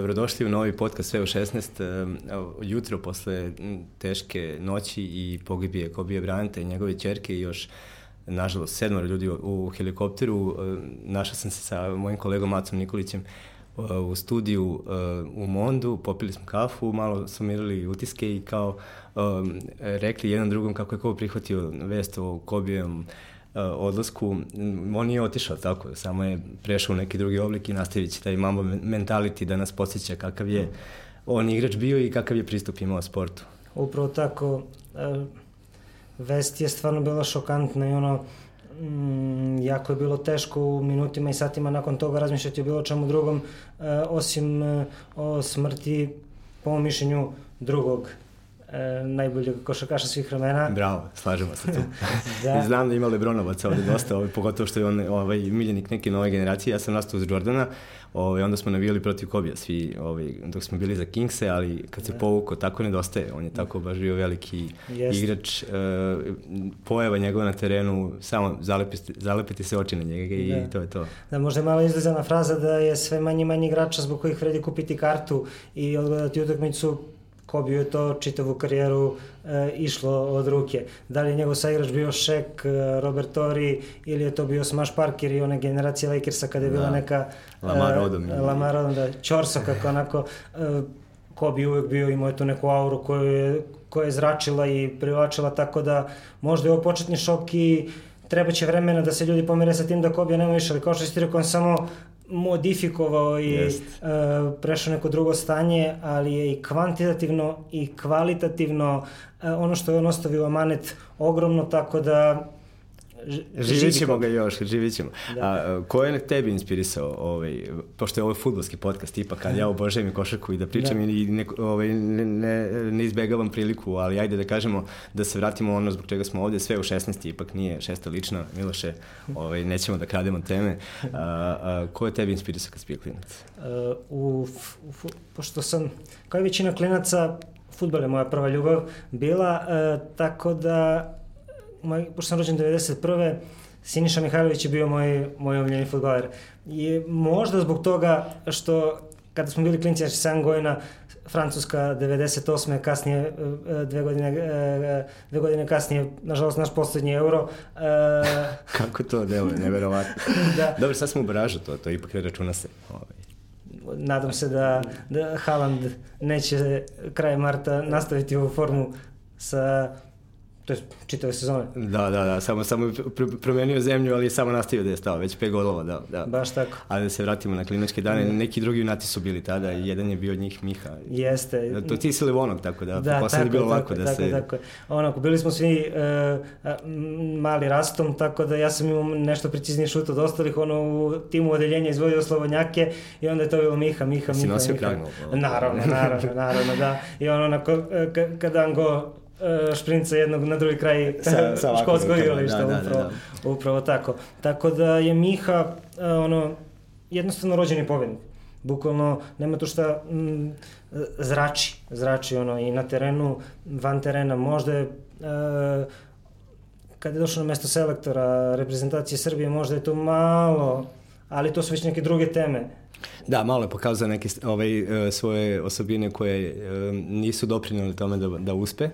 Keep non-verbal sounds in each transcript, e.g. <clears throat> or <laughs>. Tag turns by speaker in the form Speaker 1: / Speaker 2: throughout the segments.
Speaker 1: dobrodošli u novi podcast Sve u 16. Jutro posle teške noći i pogibije Kobije Branta i njegove čerke i još nažalost sedmora ljudi u helikopteru. Našao sam se sa mojim kolegom Macom Nikolićem u studiju u Mondu, popili smo kafu, malo sumirali utiske i kao rekli jedan drugom kako je ko prihvatio vest o Kobijem Uh, odlasku, on nije otišao tako, samo je prešao u neki drugi oblik i nastavit će taj mambo mentality da nas posjeća kakav je on igrač bio i kakav je pristup imao sportu.
Speaker 2: Upravo tako, uh, vest je stvarno bila šokantna i ono, mm, jako je bilo teško u minutima i satima nakon toga razmišljati o bilo čemu drugom, uh, osim o smrti, po mišljenju, drugog e, najboljeg košarkaša svih vremena.
Speaker 1: Bravo, slažemo se tu. <laughs> da. Znam da ima Lebronovaca ovde dosta, ovaj, pogotovo što je on ovaj, miljenik neke nove generacije. Ja sam nastao uz Jordana, ovaj, onda smo navijali protiv Kobija svi, ovaj, dok smo bili za Kingse, ali kad se da. povuko, tako nedostaje. On je tako baš bio veliki Jest. igrač. E, pojava njegova na terenu, samo zalepiti, zalepiti se oči na njega i da. to je to.
Speaker 2: Da, možda je malo izlazana fraza da je sve manje manje igrača zbog kojih vredi kupiti kartu i odgledati utakmicu ko bi je to čitavu karijeru e, išlo od ruke. Da li je njegov saigrač bio Šek, e, Robert Tori ili je to bio Smash Parker i one generacije Lakersa kada je bila da. neka
Speaker 1: Lamar e, Odom.
Speaker 2: E, Lamar Odom, da, Čorsa kako onako e, ko bi uvek bio imao tu neku auru koju je, koja je zračila i privlačila, tako da možda je ovo početni šok i treba će vremena da se ljudi pomere sa tim da Kobe nema više, ali kao što si ti rekao, on samo modifikovao i uh, prešao neko drugo stanje, ali je i kvantitativno i kvalitativno uh, ono što je on ostavio amanet ogromno, tako da
Speaker 1: Živit ćemo ga još, živit ćemo. Da. A, ko je tebi inspirisao, ovaj, pošto je ovo futbolski podcast, ipak, kad ja obožavam i košarku i da pričam da. i ne, ovaj, ne, ne, ne izbegavam priliku, ali ajde da kažemo da se vratimo ono zbog čega smo ovde, sve u 16. ipak nije šesta lična, Miloše, ovaj, nećemo da krademo teme. A, a, ko je tebi inspirisao kad si bio klinac?
Speaker 2: Uh, u, u, pošto sam, kao i većina klinaca, futbol je moja prva ljubav bila, uh, tako da moj, pošto sam rođen 91. Siniša Mihajlović je bio moj, moj omljeni futbaler. I možda zbog toga što kada smo bili klinci, znači 7 godina, Francuska 98. kasnije, e, dve godine, e, dve godine kasnije, nažalost, naš poslednji euro.
Speaker 1: E, <laughs> Kako to deluje, neverovatno. <laughs> da. Dobro, sad smo u baražu, to, to ipak računa se. Ovaj.
Speaker 2: Nadam se da, da Haaland neće kraj marta nastaviti ovu formu sa to je čitave sezone.
Speaker 1: Da, da, da, samo, samo pr promenio zemlju, ali samo nastavio da je stao, već pet golova, da, da.
Speaker 2: Baš tako.
Speaker 1: Ali da se vratimo na kliničke dane, mm. neki drugi junati su bili tada i jedan je bio od njih Miha.
Speaker 2: Jeste.
Speaker 1: Da, to ti si Livonog, tako da, da posle je bilo tako, lako da
Speaker 2: tako,
Speaker 1: se...
Speaker 2: Tako, onako, bili smo svi uh, mali rastom, tako da ja sam imao nešto precizniji šut od ostalih, ono, u timu odeljenja izvodio Slobodnjake i onda je to bilo Miha, Miha, Miha. Si
Speaker 1: nosio
Speaker 2: kragnu? Naravno, naravno, naravno, da. I ono, onako, kada on go uh, šprinca jednog na drugi kraj sa, sa <laughs> školskog igrališta, da, da, upravo, da, da. upravo tako. Tako da je Miha uh, ono, jednostavno rođeni pobednik. Bukvalno nema tu šta m, zrači, zrači ono i na terenu, van terena, možda je uh, kada je došao na mesto selektora reprezentacije Srbije, možda je to malo, ali to su već neke druge teme.
Speaker 1: Da, malo je pokazao neke ovaj, e, svoje osobine koje nisu doprinali tome da, da uspe,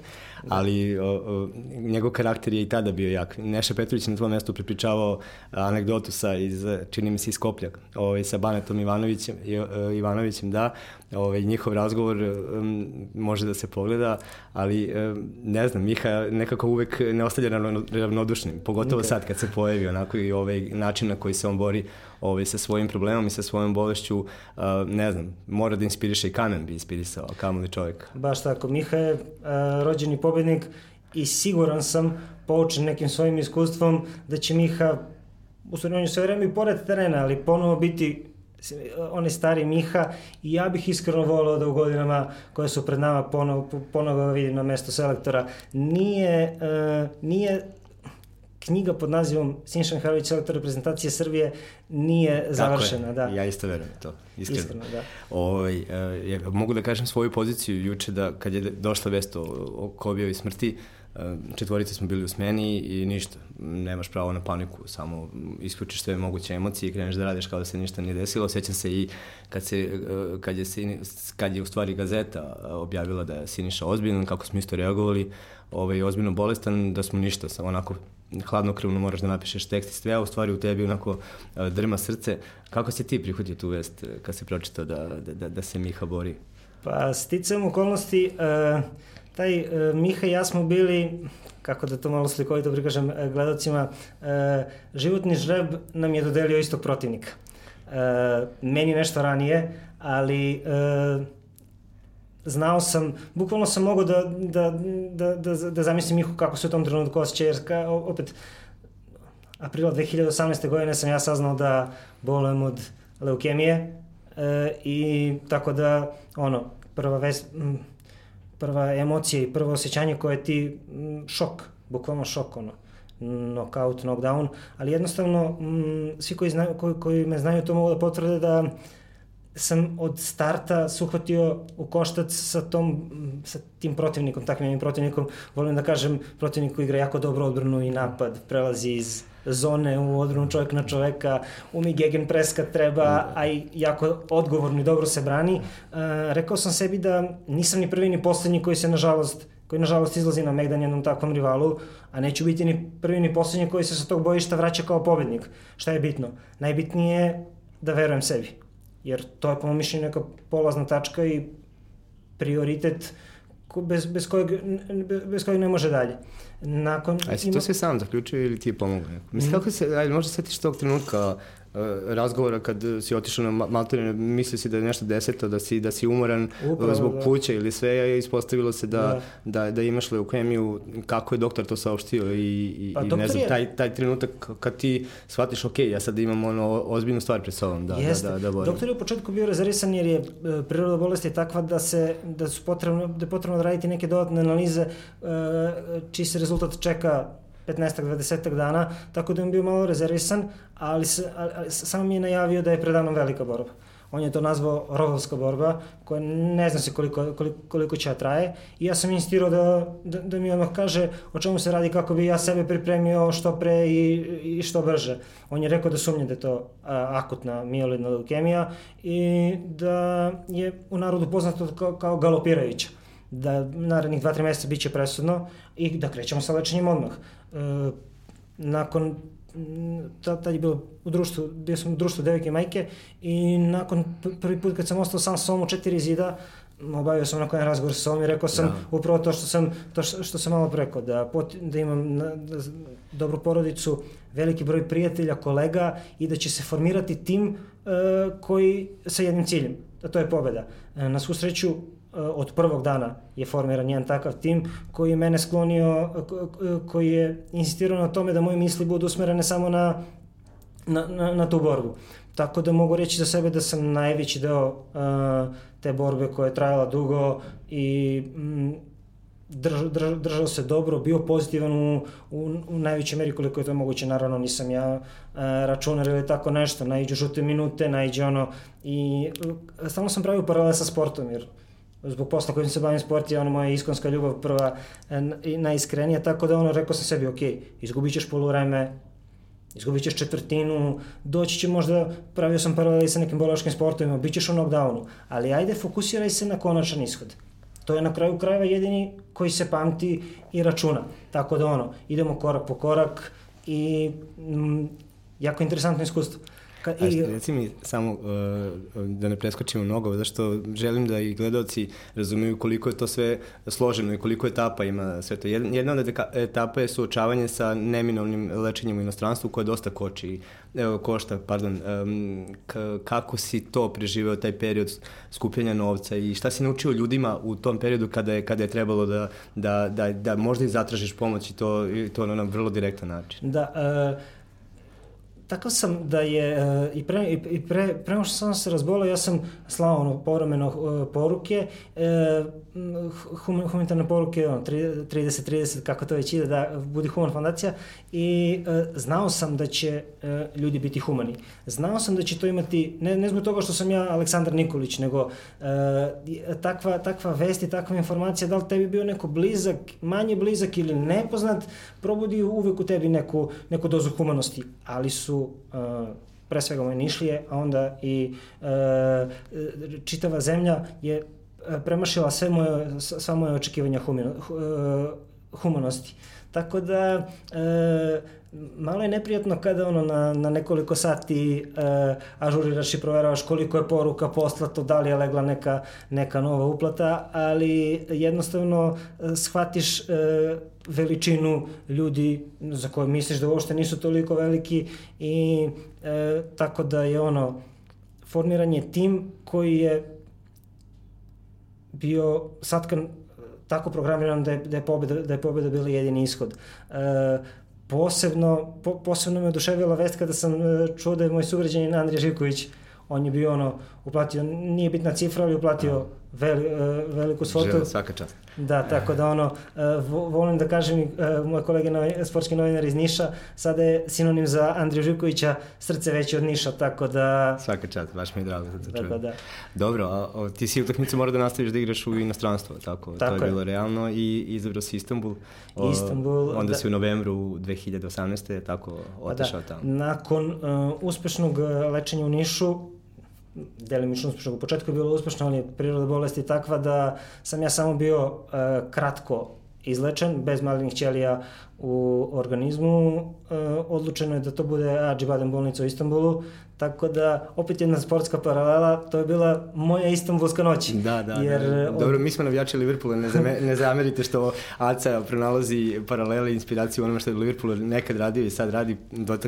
Speaker 1: ali o, o, njegov karakter je i tada bio jak. Neša Petrović na tvojom mestu pripričavao anegdotu sa iz, čini mi se iz Koplja, ovaj, sa Banetom Ivanovićem, e, Ivanovićem, da, ovaj, njihov razgovor um, može da se pogleda, ali um, ne znam, Miha nekako uvek ne ostavlja ravnodušnim, pogotovo okay. sad kad se pojavi onako i ovaj način na koji se on bori ovaj, sa svojim problemom i sa svojom bolešću, uh, ne znam, mora da inspiriše i kamen bi inspirisao, li čovjek.
Speaker 2: Baš tako, Miha je uh, rođeni pobednik i siguran sam, poučen nekim svojim iskustvom, da će Miha, u stvari sve vreme i pored terena, ali ponovo biti onaj stari Miha i ja bih iskreno volao da u godinama koje su pred nama ponovo, ponovo vidim na mesto selektora. Nije, uh, nije knjiga pod nazivom Sinša Mihajlović, selektor reprezentacije Srbije, nije završena.
Speaker 1: Da. Ja isto verujem to, iskreno. iskreno da. Ovaj, uh, mogu da kažem svoju poziciju juče da kad je došla vest o, o Kobijevoj smrti, četvorice smo bili u smeni i ništa, nemaš pravo na paniku, samo isključiš sve moguće emocije i kreneš da radiš kao da se ništa nije desilo. Sjećam se i kad, se, kad, je, kad je u stvari gazeta objavila da je Siniša ozbiljan, kako smo isto reagovali, ovaj, ozbiljno bolestan, da smo ništa, samo onako hladnokrvno moraš da napišeš tekst i sve, a u stvari u tebi onako drma srce. Kako si ti prihvatio tu vest kad si pročitao da, da, da, da se Miha bori?
Speaker 2: Pa, sticam okolnosti, uh, taj Miha i ja smo bili, kako da to malo slikovito prikažem gledalcima, uh, životni žreb nam je dodelio istog protivnika. Meni nešto ranije, ali znao sam, bukvalno sam mogao da, da, da, da, da zamislim Mihu kako se u tom trenutku osjeća, jer ka, opet, aprila 2018. godine sam ja saznao da bolujem od leukemije e, i tako da, ono, prva vez, prva emocija i prvo osjećanje koje ti šok, bukvalno šok, ono, knockout, knockdown, ali jednostavno m, svi koji, znaju, koji, koji me znaju to mogu da potvrde da sam od starta se uhvatio u koštac sa, tom, sa tim protivnikom, takvim protivnikom. Volim da kažem, protivnik koji igra jako dobro odbranu i napad, prelazi iz zone u odbranu čovjek na čoveka, umi gegen pres kad treba, a i jako odgovorno i dobro se brani. Uh, rekao sam sebi da nisam ni prvi ni poslednji koji se nažalost koji nažalost izlazi na Megdan jednom takvom rivalu, a neću biti ni prvi ni poslednji koji se sa tog bojišta vraća kao pobednik. Šta je bitno? Najbitnije je da verujem sebi jer to je po mojom mišljenju neka polazna tačka i prioritet bez, bez, kojeg, bez kojeg ne može dalje.
Speaker 1: Nakon, a jesi ima... to sve sam zaključio ili ti je pomogao? Mislim, mm. kako se, ajde, možda setiš tog trenutka razgovora kad si otišao na Maltene, mislio si da je nešto deseto, da si, da si umoran Upravo, zbog da. puća ili sve, je ispostavilo se da, da. da, da imaš leukemiju, kako je doktor to saopštio i, i, pa, i ne znam, je... taj, taj trenutak kad ti shvatiš, ok, ja sad imam ono ozbiljnu stvar pred sobom da, da Jeste. da, da, da borim.
Speaker 2: Doktor je u početku bio rezervisan jer je e, priroda bolesti takva da se da su potrebno da je potrebno da raditi neke dodatne analize e, čiji se rezultat čeka 15-20 dana, tako da je on bio malo rezervisan, ali, se, ali samo mi je najavio da je predavno velika borba. On je to nazvao rovovska borba, koja ne zna se koliko, koliko, koliko će da traje. I ja sam insistirao da, da, da mi ono kaže o čemu se radi, kako bi ja sebe pripremio što pre i, i što brže. On je rekao da sumnje da je to a, akutna mieloidna leukemija i da je u narodu poznato kao, kao galopirajuća da narednih 2-3 meseca biće presudno i da krećemo sa lečenjem odmah. E, nakon tad je bilo u društvu, bio sam u društvu devojke i majke i nakon prvi put kad sam ostao sam sa u četiri zida, obavio sam onako jedan razgovor sa sobom i rekao sam da. upravo to što sam, to što, što sam malo preko, da, pot, da imam na, da, dobru porodicu, veliki broj prijatelja, kolega i da će se formirati tim uh, koji sa jednim ciljem, a to je pobeda. Uh, na svu sreću od prvog dana je formiran jedan takav tim koji je mene sklonio, koji je insistirao na tome da moje misli budu usmerene samo na, na, na, na tu borbu. Tako da mogu reći za sebe da sam najveći deo uh, te borbe koja je trajala dugo i mm, drž, drž, držao se dobro, bio pozitivan u, u, u najvećoj meri koliko je to moguće, naravno nisam ja uh, računar ili tako nešto, najđe žute minute, najđe ono i uh, stalno sam pravio paralele sa sportom jer zbog posla kojim se bavim sport je ono moja iskonska ljubav prva i najiskrenija, tako da ono rekao sam sebi, ok, izgubit ćeš polovreme, izgubit ćeš četvrtinu, doći će možda, pravio sam paraleli sa nekim bološkim sportovima, bit ćeš u knockdownu, ali ajde fokusiraj se na konačan ishod. To je na kraju krajeva jedini koji se pamti i računa. Tako da ono, idemo korak po korak i mm, jako interesantno iskustvo.
Speaker 1: Ka, i... A reci mi samo uh, da ne preskočimo mnogo, zašto želim da i gledalci razumiju koliko je to sve složeno i koliko etapa ima sve to. Jedna od etapa je suočavanje sa neminovnim lečenjem u inostranstvu koje dosta koči, evo, košta, pardon, um, kako si to preživeo taj period skupljanja novca i šta si naučio ljudima u tom periodu kada je, kada je trebalo da, da, da, da možda i zatražiš pomoć i to, i to na vrlo direktan način?
Speaker 2: Da, uh takav sam da je i pre, i pre, pre što sam se razbolao, ja sam slao ono povremeno poruke, humanitarne poruke, ono, 30-30, kako to već ide, da bude human fondacija i znao sam da će ljudi biti humani. Znao sam da će to imati, ne, ne zbog toga što sam ja Aleksandar Nikolić, nego takva, takva vest i takva informacija, da li tebi bio neko blizak, manje blizak ili nepoznat, probudi uvek u tebi neku, neku dozu humanosti, ali su uh, pre svega moje nišlije, a onda i uh, čitava zemlja je premašila sve moje, sva moje očekivanja humino, uh, humanosti. Tako da, e, malo je neprijatno kada ono na, na nekoliko sati e, ažuriraš i proveravaš koliko je poruka poslato, da li je legla neka, neka nova uplata, ali jednostavno e, shvatiš e, veličinu ljudi za koje misliš da uopšte nisu toliko veliki i e, tako da je ono formiran je tim koji je bio satkan tako programiran da je, da je, pobeda, da je pobeda bila jedini ishod. E, posebno, po, posebno me oduševila vest kada sam e, čuo da je moj sugrađanin Andrija Živković on je bio ono, uplatio, nije bitna cifra, ali uplatio veli, uh, veliku svotu. Žele,
Speaker 1: svaka čast.
Speaker 2: Da, tako da ono, uh, volim da kažem, uh, moj kolega novi, sportski novinar iz Niša, sada je sinonim za Andriju Živkovića, srce veće od Niša, tako da...
Speaker 1: Svaka čast, baš mi je drago da
Speaker 2: to da, čujem. Da, da.
Speaker 1: Dobro, a, a ti si utakmicu mora da nastaviš da igraš u inostranstvo, tako? tako to je, je bilo realno i izabrao si Istanbul.
Speaker 2: O, Istanbul.
Speaker 1: Onda da, si u novembru 2018. tako pa otešao da, tamo.
Speaker 2: Nakon uh, uspešnog lečenja u Nišu, delimično uspešno. U početku je bilo uspešno, ali je priroda bolesti takva da sam ja samo bio uh, kratko izlečen, bez malignih ćelija u organizmu. Uh, odlučeno je da to bude Ađibaden bolnica u Istanbulu, tako da opet jedna sportska paralela, to je bila moja istanbulska noć.
Speaker 1: Da, da, jer, da. Od... Dobro, mi smo navijači Liverpoola, ne, zame, ne zamerite što Aca pronalazi paralele i inspiraciju onome što je Liverpool nekad radio i sad radi,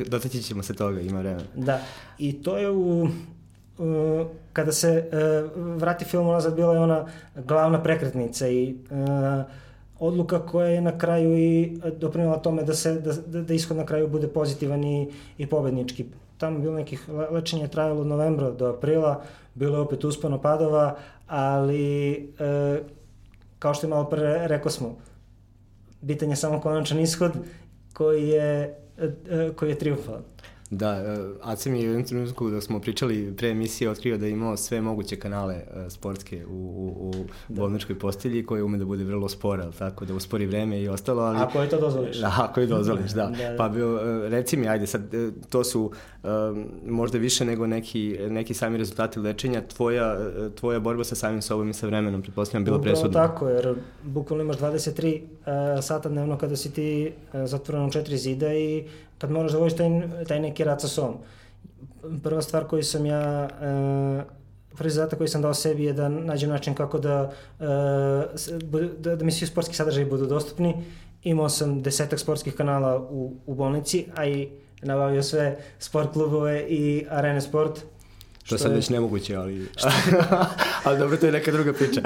Speaker 1: dotaći ćemo se toga, ima vremena.
Speaker 2: Da, i to je u kada se uh, vrati film unazad bila je ona glavna prekretnica i uh, odluka koja je na kraju i doprinila tome da se da, da, da ishod na kraju bude pozitivan i, i pobednički. Tamo je bilo nekih lečenja trajalo od novembra do aprila, bilo je opet uspano padova, ali kao što je malo pre rekao smo, bitan je samo konačan ishod koji je, koji je triumfalan.
Speaker 1: Da, e, Ace mi je u jednom trenutku da smo pričali pre emisije otkrio da je imao sve moguće kanale uh, sportske u, u, u da. bolničkoj postelji koje ume da bude vrlo spora, tako da uspori vreme i ostalo, ali...
Speaker 2: Ako je to dozvoliš.
Speaker 1: Da, ako je dozvoliš, da. <laughs> da, da. Pa bio, uh, reci mi, ajde, sad, to su možda više nego neki, neki sami rezultati lečenja, tvoja, tvoja borba sa samim sobom i sa vremenom, pretpostavljam, bila presudna.
Speaker 2: Upravo tako, jer bukvalno imaš 23 uh, sata dnevno kada si ti uh, zatvoreno četiri zida i kad moraš da vodiš taj, taj neki rad sa sobom. Prva stvar koju sam ja, uh, prvi zadatak koji sam dao sebi je da nađem način kako da, uh, da, da mi svi sportski sadržaji budu dostupni. Imao sam desetak sportskih kanala u, u bolnici, a i nabavio sve sport klubove i arene sport.
Speaker 1: To sad je... već nemoguće, ali... <laughs> ali dobro, to je neka druga priča.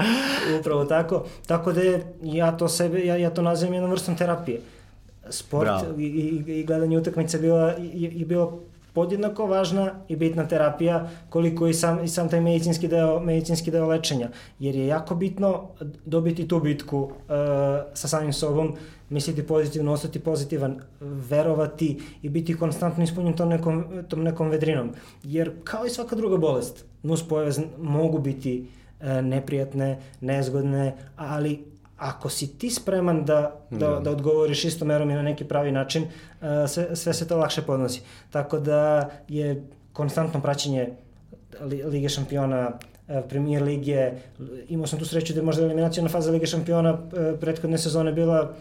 Speaker 2: Upravo tako. Tako da ja to sebe, ja, ja to nazivam jednom vrstom terapije. Uh, sport i, i, i gledanje utakmice bila, je, je bilo podjednako važna i bitna terapija koliko i sam, i sam taj medicinski deo, medicinski deo lečenja. Jer je jako bitno dobiti tu bitku uh, sa samim sobom, misliti pozitivno, ostati pozitivan, verovati i biti konstantno ispunjen tom nekom, tom nekom vedrinom. Jer kao i svaka druga bolest, nuspojave mogu biti uh, neprijatne, nezgodne, ali ako si ti spreman da, da, da, da odgovoriš istomerom i na neki pravi način, uh, sve, sve se to lakše podnosi. Tako da je konstantno praćenje Lige šampiona, uh, Premier Lige, imao sam tu sreću da je možda eliminacijona faza Lige šampiona uh, prethodne sezone bila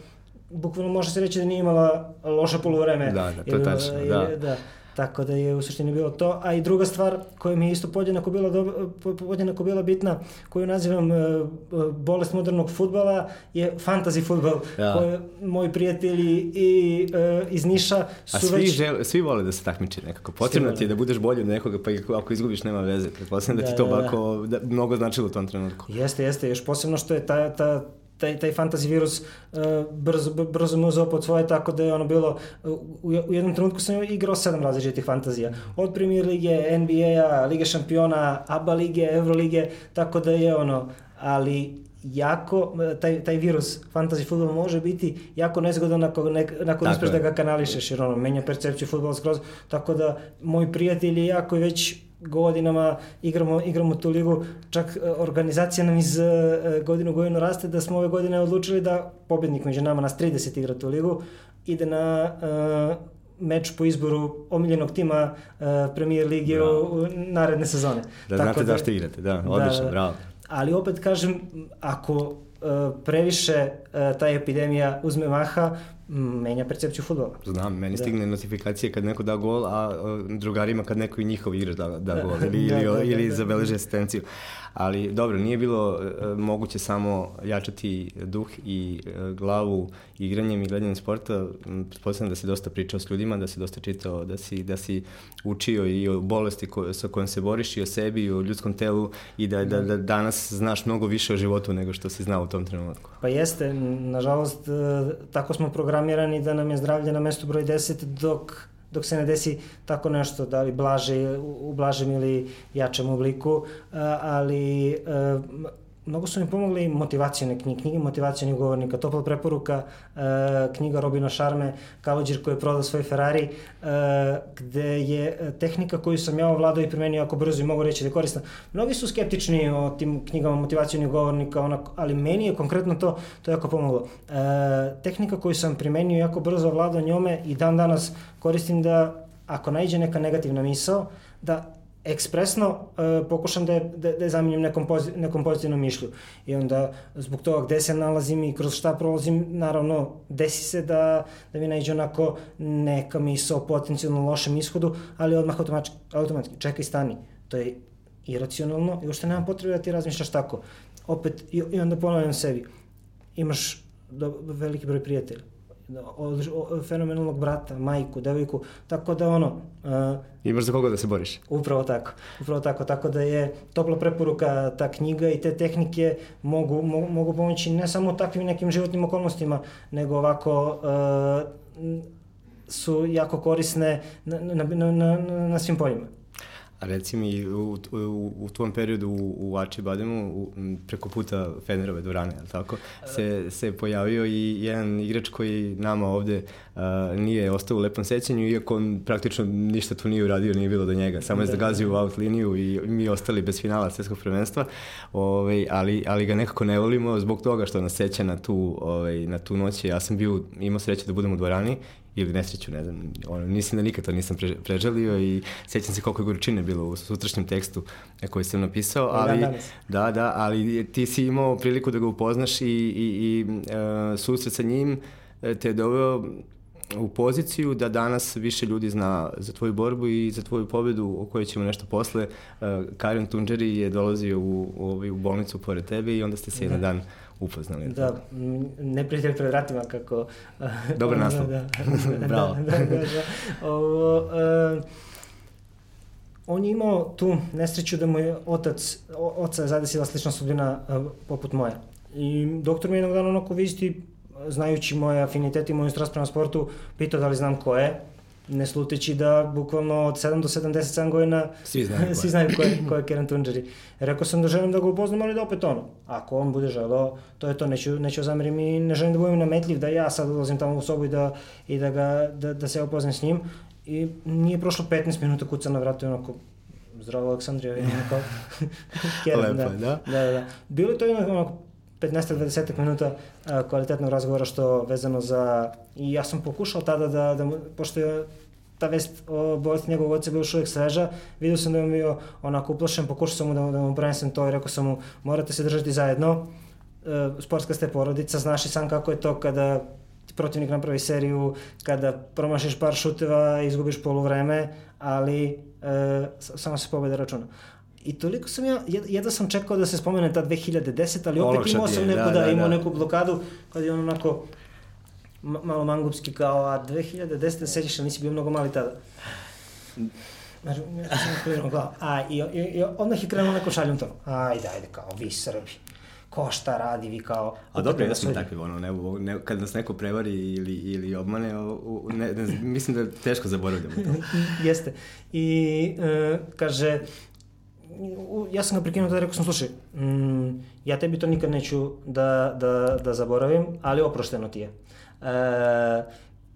Speaker 2: bukvalno može se reći da nije imala loše polovreme.
Speaker 1: Da, da, to je tačno, da.
Speaker 2: da. Tako da je u suštini bilo to. A i druga stvar koja mi je isto podjednako bila, do, podjednako bila bitna, koju nazivam uh, bolest modernog futbala, je fantasy futbal. Ja. Koje moji prijatelji i uh, iz Niša su
Speaker 1: A svi, već... Žel, svi vole da se takmiče nekako. Potrebno ti je da budeš bolji od nekoga, pa ako izgubiš nema veze. Pretpostavljam da, da ti to da, da. Bako, da, mnogo značilo u tom trenutku.
Speaker 2: Jeste, jeste. Još posebno što je ta, ta taj, taj fantasy virus uh, brzo, brzo mu uzeo pod svoje, tako da je ono bilo, u, u jednom trenutku sam igrao sedam različitih fantazija. Od Premier lige, NBA-a, Lige šampiona, ABA lige, Evrolige, tako da je ono, ali jako, taj, taj virus fantasy futbola može biti jako nezgodan ako, ne, nakon uspeš da ga kanališeš, jer ono, menja percepciju futbola skroz, tako da moji prijatelji i ja koji već godinama igramo, igramo tu ligu, čak e, organizacija nam iz e, godinu godinu raste da smo ove godine odlučili da pobednik među nama nas 30 igra tu ligu, ide na uh, meč po izboru omiljenog tima uh, Premier Lige u, u naredne sezone.
Speaker 1: Da Tako znate da, da što igrate, da, odlično, da. bravo
Speaker 2: ali opet kažem, ako uh, previše uh, ta epidemija uzme maha, menja percepciju futbola.
Speaker 1: Znam, meni da. stigne notifikacije kad neko da gol, a drugarima kad neko i njihov igra da, da gol ili, <laughs> da, ili, da, da, ili da, zabeleže asistenciju. Ali dobro, nije bilo uh, moguće samo jačati duh i uh, glavu igranjem i gledanjem sporta. Pretpostavljam da si dosta pričao s ljudima, da si dosta čitao, da si, da si učio i o bolesti ko, sa kojom se boriš i o sebi i o ljudskom telu i da, da, da danas znaš mnogo više o životu nego što si znao u tom trenutku.
Speaker 2: Pa jeste, nažalost, tako smo programirani da nam je zdravlje na mestu broj 10 dok dok se ne desi tako nešto, da li blaže, u blažem ili jačem obliku, ali mnogo su mi pomogli motivacijone knjige, knjige motivacijonih govornika, topla preporuka, e, knjiga Robina Šarme, Kalođer koji je prodao svoj Ferrari, e, gde je tehnika koju sam ja ovladao i primenio jako brzo i mogu reći da je korisna. Mnogi su skeptični o tim knjigama motivacijonih govornika, onako, ali meni je konkretno to, to jako pomoglo. E, tehnika koju sam primenio jako brzo ovladao njome i dan danas koristim da ako najde neka negativna misao, da ekspresno uh, pokušam da je, da, da je zamenim nekom, pozit, nekom pozitivnom mišlju. I onda, zbog toga gde se nalazim i kroz šta prolazim, naravno, desi se da, da mi nađe onako neka misla o potencijalno lošem ishodu, ali odmah automatski, automatski čekaj, stani. To je iracionalno i uopšte nema potrebe da ti razmišljaš tako. Opet, i, i onda ponavljam sebi, imaš do, veliki broj prijatelja od, od, fenomenalnog brata, majku, devojku, tako da ono...
Speaker 1: Uh, Imaš za koga da se boriš.
Speaker 2: Upravo tako, upravo tako, tako da je topla preporuka ta knjiga i te tehnike mogu, mogu, mogu pomoći ne samo takvim nekim životnim okolnostima, nego ovako uh, su jako korisne na, na, na, na, na svim poljima.
Speaker 1: A reci mi, u, u, u tvom periodu u, u Ači Bademu, u, preko puta Fenerove dvorane, ali tako, se, se pojavio i jedan igrač koji nama ovde uh, nije ostao u lepom sećanju, iako on praktično ništa tu nije uradio, nije bilo do njega. Samo je da, zagazio da. u out liniju i mi ostali bez finala svetskog prvenstva, ovaj, ali, ali ga nekako ne volimo zbog toga što nas seća na tu, ovaj, na tu noć. Ja sam bio, imao sreće da budem u dvorani ili nesreću, ne znam, ono, mislim da nikad to nisam pre, prežalio i sećam se koliko je gorčine bilo u sutrašnjem tekstu koji sam napisao, ali, da, da, da, ali ti si imao priliku da ga upoznaš i, i, i uh, susret sa njim e, te je doveo u poziciju da danas više ljudi zna za tvoju borbu i za tvoju pobedu o kojoj ćemo nešto posle. Uh, Karin Tunđeri je dolazio u, u, u bolnicu pored tebe i onda ste se jedan da. dan upoznali.
Speaker 2: Da, neprijatelj pred vratima kako... <laughs>
Speaker 1: Dobar naslov. <laughs> Da,
Speaker 2: da, Bravo. da, da, da, da. Ovo, uh, on je imao tu nesreću da mu je otac, oca je zadesila slična sudbina uh, poput moja. I doktor mi jednog dana onako visti, znajući moje afinitete i moju strast prema sportu, pitao da li znam ko je ne sluteći da bukvalno od 7 do 77 godina
Speaker 1: svi znaju, <laughs>
Speaker 2: svi znaju ko je, ko je Karen Tunđeri. Rekao sam da želim da ga upoznam, ali da opet ono, ako on bude želeo, to je to, neću, neću zamerim i ne želim da budem nametljiv, da ja sad ulazim tamo u sobu i da, i da, ga, da, da se upoznam s njim. I nije prošlo 15 minuta kuca na vratu i onako, zdravo Aleksandrija, i onako,
Speaker 1: Karen, da,
Speaker 2: da, da, da, da. Bilo je to onako 15-20 minuta kvalitetnog razgovora što vezano za... I ja sam pokušao tada da, da pošto je ta vest o bolesti njegovog oca bila još uvijek sveža, vidio sam da je bio onako uplašen, pokušao sam mu da, da mu prenesem to i rekao sam mu morate se držati zajedno, e, sportska ste porodica, znaš i sam kako je to kada ti protivnik napravi seriju, kada promašiš par šuteva izgubiš poluvreme, ali e, samo se pobeda računa. I toliko sam ja, jedva sam čekao da se spomene ta 2010, ali opet imao sam neku, da, da, da, imao da. neku blokadu, kad je on onako malo mangupski kao, a 2010. sećaš da nisi bio mnogo mali tada. Znači, ja sam krenuo glavu. A, i, i, i odmah je krenuo neko šaljom to. Ajde, ajde, kao, vi Srbi. ko šta radi, vi kao...
Speaker 1: A dobro, ja sam takvi, ono, ne, ne, kad nas neko prevari ili, ili obmane, o, ne, ne, mislim da teško zaboravljamo to. <laughs>
Speaker 2: Jeste. I e, kaže, ja sam ga prekinuo tada rekao sam, slušaj, mm, ja tebi to nikad neću da, da, da zaboravim, ali oprošteno ti je. E,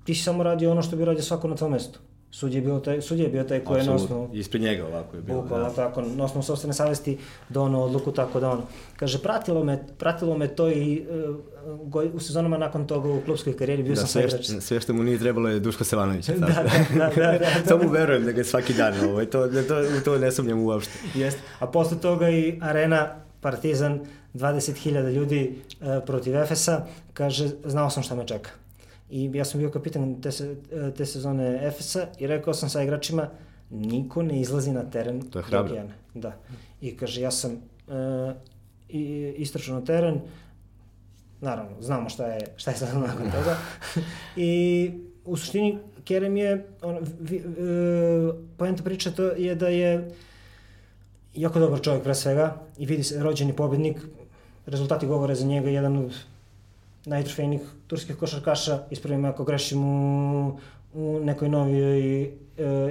Speaker 2: ti si samo radio ono što bi radio svako na tvojom mestu. Sudje je bio taj, sudje je bio taj koji je na osnovu...
Speaker 1: Ispred njega ovako je bilo.
Speaker 2: Bukvalno da. tako, na osnovu sobstvene savesti dono odluku tako da on. Kaže, pratilo me, pratilo me to i uh, u sezonama nakon toga u klubskoj karijeri bio
Speaker 1: da,
Speaker 2: sam
Speaker 1: sve,
Speaker 2: igrač.
Speaker 1: Sve što mu nije trebalo je Duško Sevanović. <laughs>
Speaker 2: da, da, da, da, da, da.
Speaker 1: Samo verujem da ga svaki dan, ovaj, to, da to, to ne sumnjam uopšte.
Speaker 2: Jest. A posle toga i arena Partizan, 20.000 ljudi uh, protiv Efesa, kaže, znao sam šta me čeka. I ja sam bio kapitan te, se, te sezone Efesa i rekao sam sa igračima, niko ne izlazi na teren
Speaker 1: to je hrabro.
Speaker 2: Da. I kaže, ja sam uh, istračao na teren, naravno, znamo šta je, šta je sad <laughs> nakon toga. I u suštini, Kerem je, on, vi, uh, poenta priče to je da je jako dobar čovjek pre svega i vidi se rođeni pobednik, rezultati govore za njega, jedan od najtrofejnijih turskih košarkaša, ispravim ako grešim u, u nekoj novijoj e,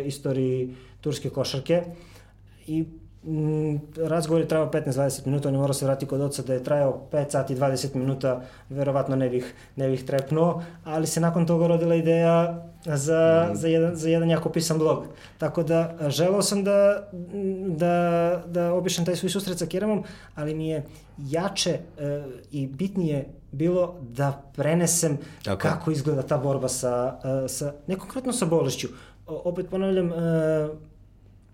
Speaker 2: istoriji turske košarke. I razgovor je trajao 15-20 minuta, on je morao se vratiti kod oca da je trajao 5 sati 20 minuta, verovatno ne bih, ne bih trepnuo, ali se nakon toga rodila ideja za, mm. za, jedan, za jedan jako pisan blog. Tako da želeo sam da, da, da obišem taj svoj susret sa Keremom, ali mi je jače e, i bitnije bilo da prenesem okay. kako izgleda ta borba sa, e, sa ne konkretno sa bolešću. O, opet ponavljam, e,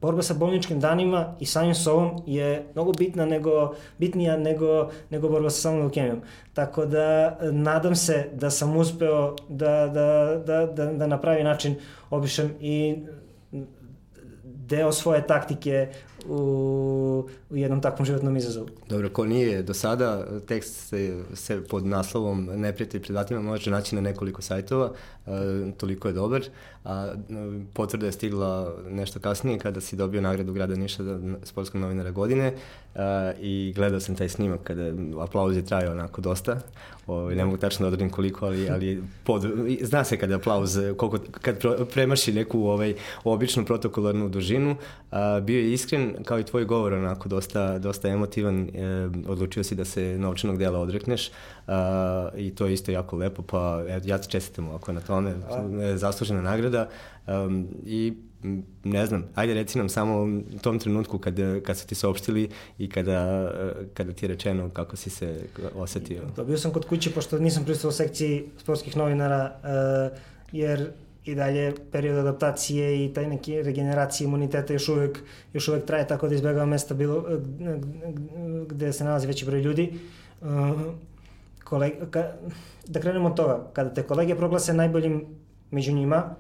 Speaker 2: borba sa bolničkim danima i samim sobom je mnogo bitna nego, bitnija nego, nego borba sa samom leukemijom. Tako da nadam se da sam uspeo da, da, da, da, da na pravi način obišem i deo svoje taktike u, u jednom takvom životnom izazovu.
Speaker 1: Dobro, ko nije do sada, tekst se, se pod naslovom Neprijatelj pred vratima može naći na nekoliko sajtova, e, toliko je dobar, a potvrda je stigla nešto kasnije kada si dobio nagradu grada Niša za sportskog novinara godine a, i gledao sam taj snimak kada aplauz je trajao onako dosta, o, ovaj, ne mogu tačno da odredim koliko, ali, ali pod, zna se kada aplauz, koliko, kad premaši neku ovaj, običnu protokolarnu dužinu, a, bio je iskren kao i tvoj govor onako dosta, dosta emotivan, e, odlučio si da se novčanog dela odrekneš a, i to je isto jako lepo, pa ja ti čestitam ovako na tome, zaslužena nagrada um, i ne znam, ajde reci nam samo u tom trenutku kad, kad su ti saopštili i kada, kada ti je rečeno kako si se osetio.
Speaker 2: Dobio sam kod kuće, pošto nisam pristao u sekciji sportskih novinara, uh, jer i dalje period adaptacije i taj neki regeneracije imuniteta još uvek, još uvek traje, tako da izbjegava mesta bilo, gde se nalazi veći broj ljudi. Uh, koleg, ka, da krenemo od toga, kada te kolege proglase najboljim među njima,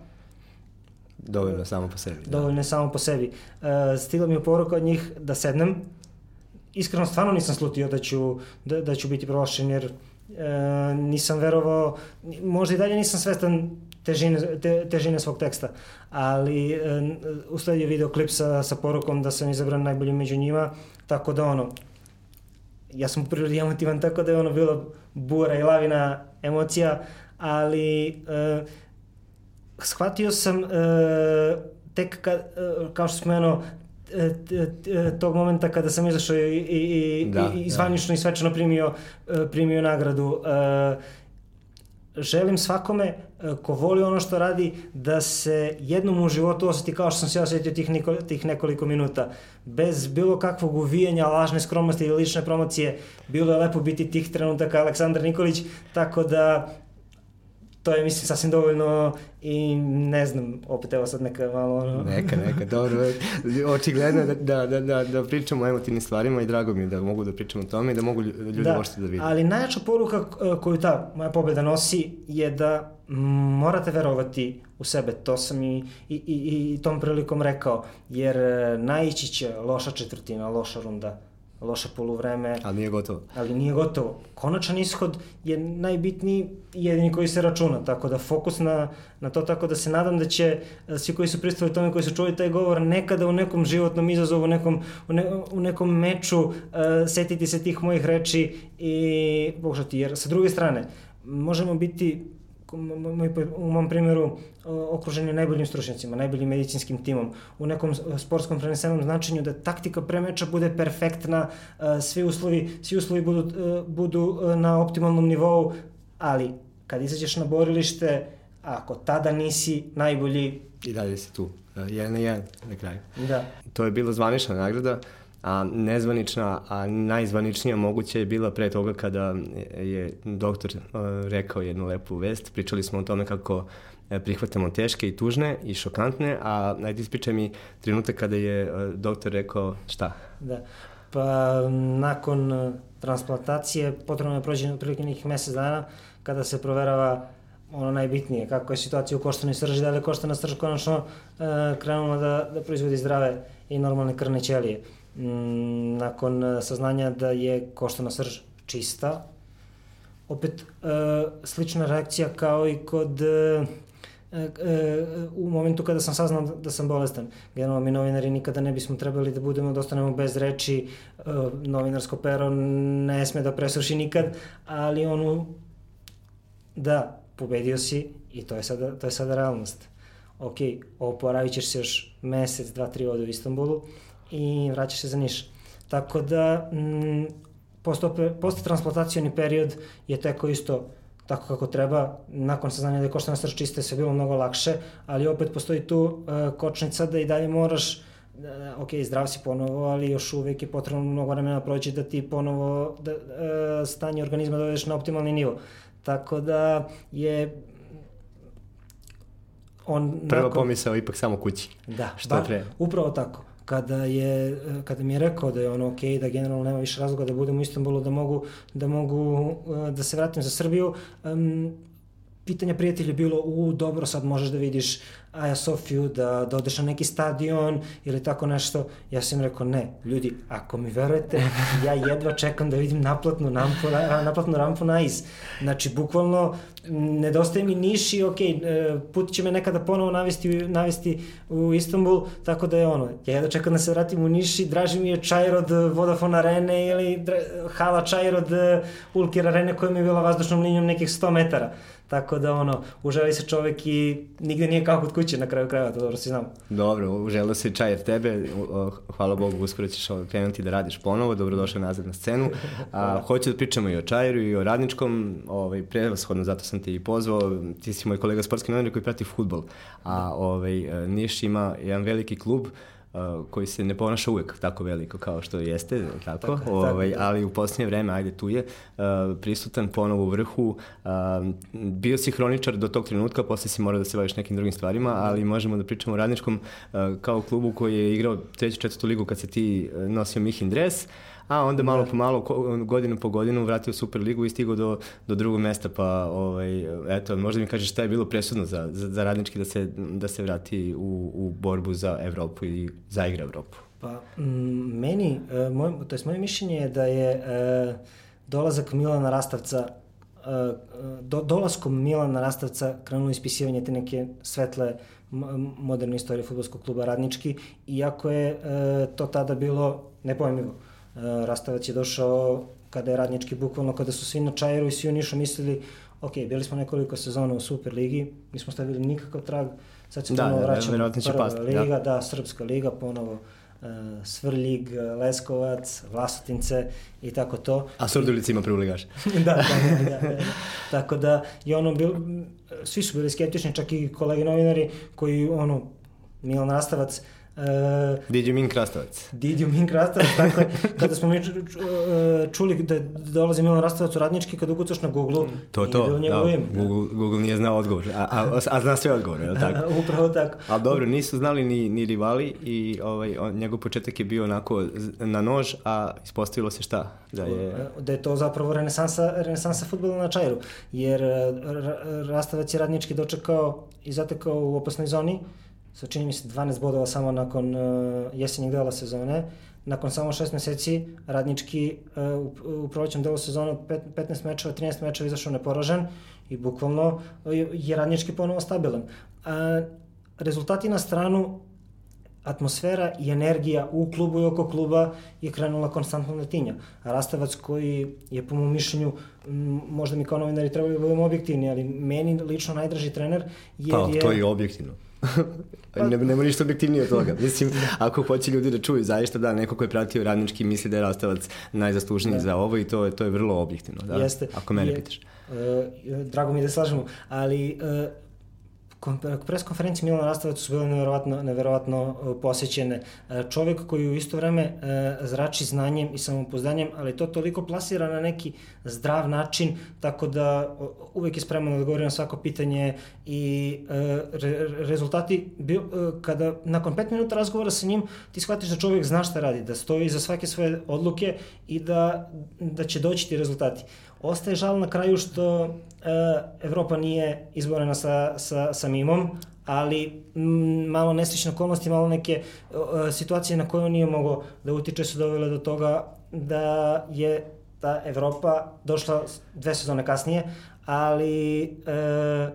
Speaker 1: Dovoljno samo po sebi.
Speaker 2: Da. Dovoljno samo po sebi. Uh, stigla mi je poruka od njih da sednem. Iskreno, stvarno nisam slutio da ću, da, da ću biti proglašen, jer uh, nisam verovao, možda i dalje nisam svestan težine, te, težine svog teksta, ali uh, usledio videoklip sa, sa porukom da sam izabran najbolji među njima, tako da ono, ja sam u prirodi emotivan, tako da je ono bilo bura i lavina emocija, ali uh, shvatio sam uh, tek ka, uh, kao što spomenuo e, tog momenta kada sam izašao i, i, da, i, i zvanično da. i svečano primio, primio nagradu. Želim svakome ko voli ono što radi da se jednom u životu osjeti kao što sam se osjetio tih, niko, tih nekoliko minuta. Bez bilo kakvog uvijanja, lažne skromnosti ili lične promocije, bilo je lepo biti tih trenutaka Aleksandar Nikolić, tako da to je mislim sasvim dovoljno i ne znam, opet evo sad neka malo...
Speaker 1: Neka, neka, dobro. Očigledno da, da, da, da, da pričamo o emotivnim stvarima i drago mi je da mogu da pričamo o tome i da mogu ljudi da, možete da vidi.
Speaker 2: Ali najjača poruka koju ta moja pobeda nosi je da morate verovati u sebe, to sam i, i, i, i tom prilikom rekao, jer e, naići će loša četvrtina, loša runda, loše poluvreme.
Speaker 1: Ali nije gotovo.
Speaker 2: Ali nije gotovo. Konačan ishod je najbitniji jedini koji se računa, tako da fokus na, na to, tako da se nadam da će e, svi koji su pristali tome, koji su čuli taj govor, nekada u nekom životnom izazovu, u nekom, u, ne, u nekom meču uh, setiti se tih mojih reči i pokušati, jer sa druge strane, možemo biti u mom primjeru okruženi najboljim stručnjacima, najboljim medicinskim timom, u nekom sportskom prenesenom značenju da taktika premeča bude perfektna, svi uslovi, svi uslovi budu, budu na optimalnom nivou, ali kad izađeš na borilište, ako tada nisi najbolji...
Speaker 1: I dalje si tu, jedan na jedan na kraju.
Speaker 2: Da.
Speaker 1: To je bila zvanična nagrada, a nezvanična, a najzvaničnija moguće je bila pre toga kada je doktor uh, rekao jednu lepu vest. Pričali smo o tome kako e, prihvatamo teške i tužne i šokantne, a najde ispričaj mi trenutak kada je uh, doktor rekao šta?
Speaker 2: Da, pa nakon transplantacije potrebno je prođe otprilike nekih mesec dana kada se proverava ono najbitnije, kako je situacija u koštanoj srži, da li je koštana srž konačno uh, krenula da, da proizvodi zdrave i normalne krvne ćelije. Mm, nakon e, saznanja da je koštana srž čista, opet e, slična reakcija kao i kod e, u momentu kada sam saznao da sam bolestan. Generalno mi novinari nikada ne bismo trebali da budemo, da ostanemo bez reči, novinarsko pero ne sme da presuši nikad, ali onu, da, pobedio si i to je sada, to je sada realnost. Ok, oporavit ćeš se još mesec, dva, tri ovde u Istanbulu, i vraćaš se za Niš. Tako da, mm, posto transplantacioni period je teko isto tako kako treba, nakon saznanja da je koštana srč čiste sve bilo mnogo lakše, ali opet postoji tu uh, kočnica da i dalje moraš uh, ok, zdrav si ponovo, ali još uvek je potrebno mnogo vremena proći da ti ponovo da, uh, stanje organizma dovedeš na optimalni nivo. Tako da je
Speaker 1: on... Prva nakon... pomisao ipak samo kući.
Speaker 2: Da, Što ba, upravo tako kada, je, kada mi je rekao da je ono ok, da generalno nema više razloga da budem u Istanbulu, da mogu, da mogu da se vratim za Srbiju, um, pitanja prijatelja bilo, u, dobro, sad možeš da vidiš Aja Sofiju, da, da odeš na neki stadion ili tako nešto. Ja sam rekao, ne, ljudi, ako mi verujete, <laughs> ja jedva čekam da vidim naplatnu rampu, naplatnu rampu na iz. Znači, bukvalno, nedostaje mi Niš i ok, e, put će me nekada ponovo navesti, navesti u Istanbul, tako da je ono, ja jedva čekam da se vratim u Niš i draži mi je čajr od Vodafone Arene ili hala čajr od e, Ulkir Arene koja mi je bila vazdušnom linijom nekih 100 metara. Tako da ono, uželi se čovek i nigde nije kao kod kuće na kraju krajeva, to dobro si znam.
Speaker 1: Dobro, uželio se čaj jer tebe, hvala Bogu, uskoro ćeš krenuti da radiš ponovo, dobrodošao nazad na scenu. A, <laughs> hoću da pričamo i o čajeru i o radničkom, ovaj, prevashodno zato sam ti i pozvao, ti si moj kolega sportski novinar koji prati futbol, a ovaj, Niš ima jedan veliki klub, Uh, koji se ne ponaša uvek tako veliko kao što jeste, tako, tako, ovaj, tako ali u posljednje vreme, ajde tu je, uh, prisutan ponovo u vrhu, uh, bio si hroničar do tog trenutka, posle si morao da se baviš nekim drugim stvarima, ali možemo da pričamo o radničkom uh, kao klubu koji je igrao treću, četvrtu ligu kad se ti uh, nosio Mihin dres, uh, a onda malo po malo, godinu po godinu vratio Superligu i stigao do, do drugog mesta, pa ovaj, eto, možda mi kažeš šta je bilo presudno za, za, za radnički da se, da se vrati u, u borbu za Evropu i zaigra Evropu?
Speaker 2: Pa, meni, e, moj, to je moje mišljenje je da je e, dolazak Milana Rastavca e, do, dolaskom Milana Rastavca krenulo ispisivanje te neke svetle moderne istorije futbolskog kluba Radnički, iako je e, to tada bilo nepojmivo. E, Rastavac je došao kada je radnički bukvalno, kada su svi na čajeru i svi u Nišu mislili, ok, bili smo nekoliko sezona u Superligi, nismo stavili nikakav trag, sad se da, ponovo vraćamo da, prva past, liga, da. da, Srpska liga, ponovo uh, Svrljig, Leskovac, Vlasotince i tako to.
Speaker 1: A Surdulica ima prvu ligaš. <laughs>
Speaker 2: da, da, da, da, da. Tako da, i ono, bil, svi su bili skeptični, čak i kolege novinari koji, ono, Milan Rastavac,
Speaker 1: Uh, Didju Min Krastavac.
Speaker 2: Didju Min Krastavac, dakle, kada smo mi e, čuli da dolazi Milan Rastavac u radnički, kada ukucaš na Google,
Speaker 1: to, to, da, Google, Google nije znao odgovor, a, a, a zna sve odgovore, je li <laughs> tako?
Speaker 2: Upravo tako.
Speaker 1: Ali dobro, nisu znali ni, ni rivali i ovaj, on, njegov početak je bio onako na nož, a ispostavilo se šta?
Speaker 2: Da je, da je to zapravo renesansa, renesansa futbola na Čajru, jer Rastavac je radnički dočekao i zatekao u opasnoj zoni, sa čini mi se 12 bodova samo nakon uh, jesenjeg dela sezone. Nakon samo 6 meseci radnički uh, u, u prolećnom delu sezone 15 mečeva, 13 mečeva izašao neporažen i bukvalno je radnički ponovo stabilan. Uh, rezultati na stranu atmosfera i energija u klubu i oko kluba je krenula konstantno da tinja. A Rastavac koji je po mom mišljenju, možda mi kao novinari trebali da budemo objektivni, ali meni lično najdraži trener
Speaker 1: jer pa, je... to je objektivno. <laughs> pa, ne, nema ništa objektivnije od toga. Mislim, ako hoće ljudi da čuju, zaista da, neko ko je pratio radnički misli da je Rastavac najzaslužniji da. za ovo i to, to je vrlo objektivno. Da? Jeste. Ako mene je, pitaš.
Speaker 2: Uh, drago mi je da slažemo, ali uh, pres konferencije Milana Rastavac su bile neverovatno, neverovatno e, posećene. E, čovek koji u isto vreme e, zrači znanjem i samopozdanjem, ali to toliko plasira na neki zdrav način, tako da uvek je spreman da odgovori na svako pitanje i re, rezultati, kada nakon pet minuta razgovora sa njim, ti shvatiš da čovek zna šta radi, da stoji za svake svoje odluke i da, da će doći ti rezultati. Ostaje žal na kraju što Evropa nije izborena sa, sa, sa mimom, ali m, malo neslične okolnosti, malo neke uh, situacije na koje on nije mogao da utiče su dovele do toga da je ta Evropa došla dve sezone kasnije, ali uh,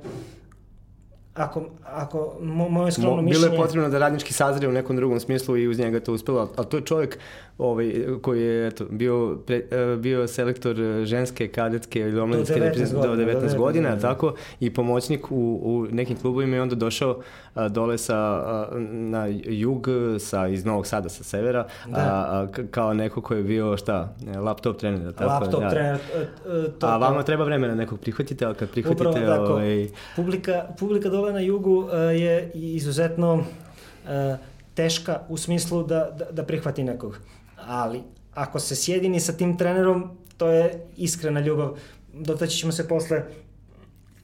Speaker 2: ako, ako mo, moje skromno mišljenje...
Speaker 1: Bilo je potrebno da radnički sazre u nekom drugom smislu i uz njega to uspelo, ali to je čovjek ovaj, koji je eto, bio, pre, e, bio selektor ženske, kadetske ili omladinske do 19 godina, do 19 godina, godina tako, i pomoćnik u, u nekim klubovima i onda došao a, dole sa, a, na jug, sa, iz Novog Sada, sa severa, da. a, a, kao neko ko je bio, šta, laptop trener.
Speaker 2: Tako, laptop ja. trener.
Speaker 1: E, to, a vama treba vremena nekog prihvatite, ali kad prihvatite... Upravo tako. Ovaj...
Speaker 2: Publika, publika dole na jugu uh, je izuzetno uh, teška u smislu da, da, da prihvati nekog ali ako se sjedini sa tim trenerom, to je iskrena ljubav. Dotaći ćemo se posle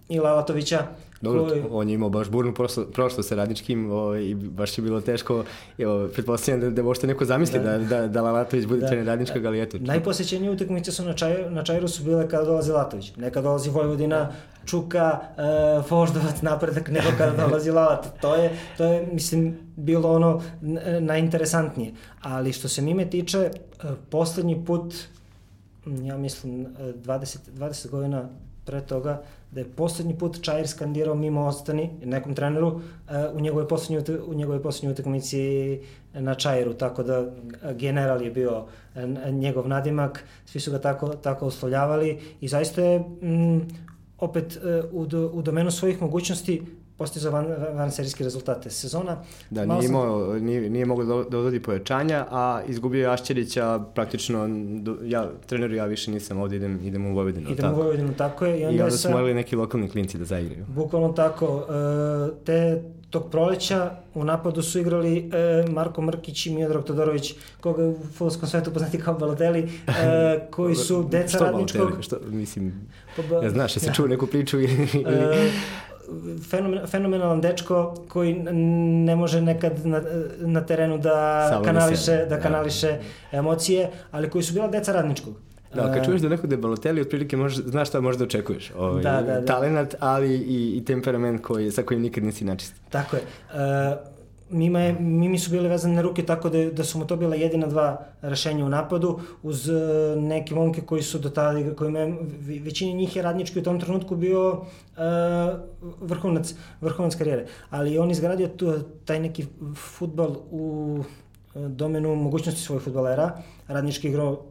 Speaker 2: i Lalatovića.
Speaker 1: Dobro, koji... on je imao baš burnu prošlost sa radničkim o, ovaj, i baš je bilo teško. Evo, pretpostavljam da, da možete neko zamisli da, da, da, da Lalatović bude da. trener radničkog, ali eto.
Speaker 2: Najposećenije utakmice su na, čaj, na Čajru su bile kada dolazi Latović. Neka dolazi Vojvodina, Čuka, uh, Voždovac, napredak, nego kada dolazi Lalat. To je, to je, mislim, bilo ono najinteresantnije. Ali što se mime tiče, uh, poslednji put, ja mislim, 20, 20 godina pre toga, da je poslednji put Čair skandirao mimo ostani nekom treneru uh, u njegovoj poslednjoj u njegovoj poslednjoj utakmici na Čairu, tako da general je bio uh, njegov nadimak, svi su ga tako tako oslovljavali i zaista je mm, opet u, do, u domenu svojih mogućnosti postizao van, van serijske rezultate. Sezona...
Speaker 1: Da, nije, imao, nije, nije mogao da, da odvodi pojačanja, a izgubio je Ašćerića praktično, ja, treneru ja više nisam ovde, idem, idem u Vojvodinu.
Speaker 2: Idem tako. u Vojvodinu, tako je.
Speaker 1: I onda, I onda su morali neki lokalni klinci da zaigraju.
Speaker 2: Bukvalno tako. E, te tog proleća u napadu su igrali e, Marko Mrkić i Miodrag Todorović, koga u futbolskom svetu poznati kao Balotelli, e, <laughs> koji su deca što radničkog...
Speaker 1: Balotelli? Što, mislim, pa, ja znaš, ja se ja. čuo neku priču ili... E,
Speaker 2: fenomen, fenomenalan dečko koji ne može nekad na, na terenu da Samo kanališe, da, da kanališe da. emocije, ali koji su bila deca radničkog.
Speaker 1: Da, kad čuješ da neko da je Balotelli, otprilike možeš, znaš šta možda očekuješ. Ovaj, da, da, da. Talenat, ali i, i temperament koji, sa kojim nikad nisi načist.
Speaker 2: Tako je. Uh, Mima, je, Mimi su bile vezane na ruke tako da, da su mu to bila jedina dva rešenja u napadu uz uh, neke momke koji su do tada, kojima je, većini njih je radnički u tom trenutku bio uh, vrhunac, vrhunac karijere. Ali on izgradio tu, taj neki futbal u domenu mogućnosti svojih futbalera, radnički igrao E,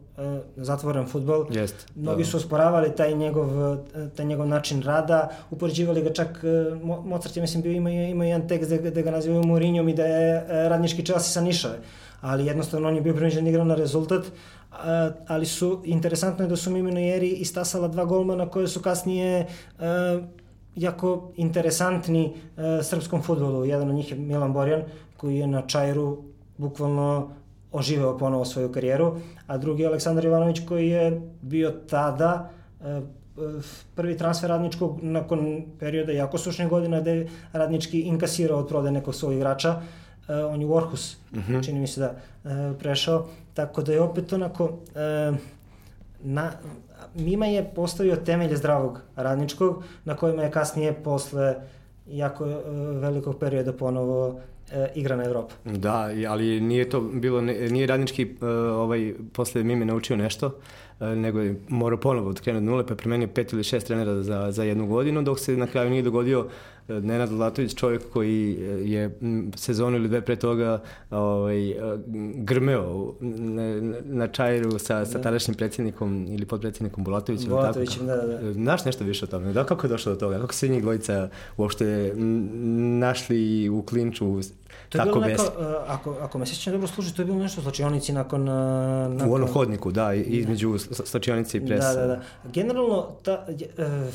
Speaker 2: zatvoren futbol.
Speaker 1: Jest.
Speaker 2: Mnogi da. su osporavali taj njegov, e, taj njegov način rada, upoređivali ga čak, e, Mozart je mislim bio ima, ima jedan tekst da, da ga nazivaju Mourinhom i da je radnički Chelsea sa Nišave. Ali jednostavno on je bio prinuđen da igrao na rezultat, ali su, interesantno je da su Mimino Jeri istasala dva golmana koje su kasnije jako interesantni srpskom futbolu. Jedan od njih je Milan Borjan, koji je na Čajru bukvalno oživeo ponovo svoju karijeru, a drugi je Aleksandar Ivanović koji je bio tada e, prvi transfer radničkog nakon perioda jako sušne godina gde je radnički inkasirao od prodaje nekog svojeg igrača. E, on je u Orhus, uh mhm. -huh. čini mi se da e, prešao, tako da je opet onako na, Mima je postavio temelje zdravog radničkog na kojima je kasnije posle jako velikog perioda ponovo igra na Evropu.
Speaker 1: Da, ali nije to bilo, nije radnički ovaj, posle Mime naučio nešto, nego je morao ponovo od nule, pa je premenio pet ili šest trenera za, za jednu godinu, dok se na kraju nije dogodio Nenad Latović, čovjek koji je sezonu ili dve pre toga ovaj, grmeo na, čajru sa, sa da. tadašnjim predsjednikom ili podpredsjednikom Bulatovićem.
Speaker 2: Bulatovićem, da, da.
Speaker 1: Znaš nešto više o tome? Da, kako je došlo do toga? Kako se njih dvojica uopšte našli u klinču
Speaker 2: To je tako bilo neko, uh, ako, ako me sjećam dobro služi, to je bilo nešto u slačionici nakon... Uh, nakon...
Speaker 1: U onom hodniku, da, između slačionice i presa.
Speaker 2: Da, da, da. Generalno, ta, uh,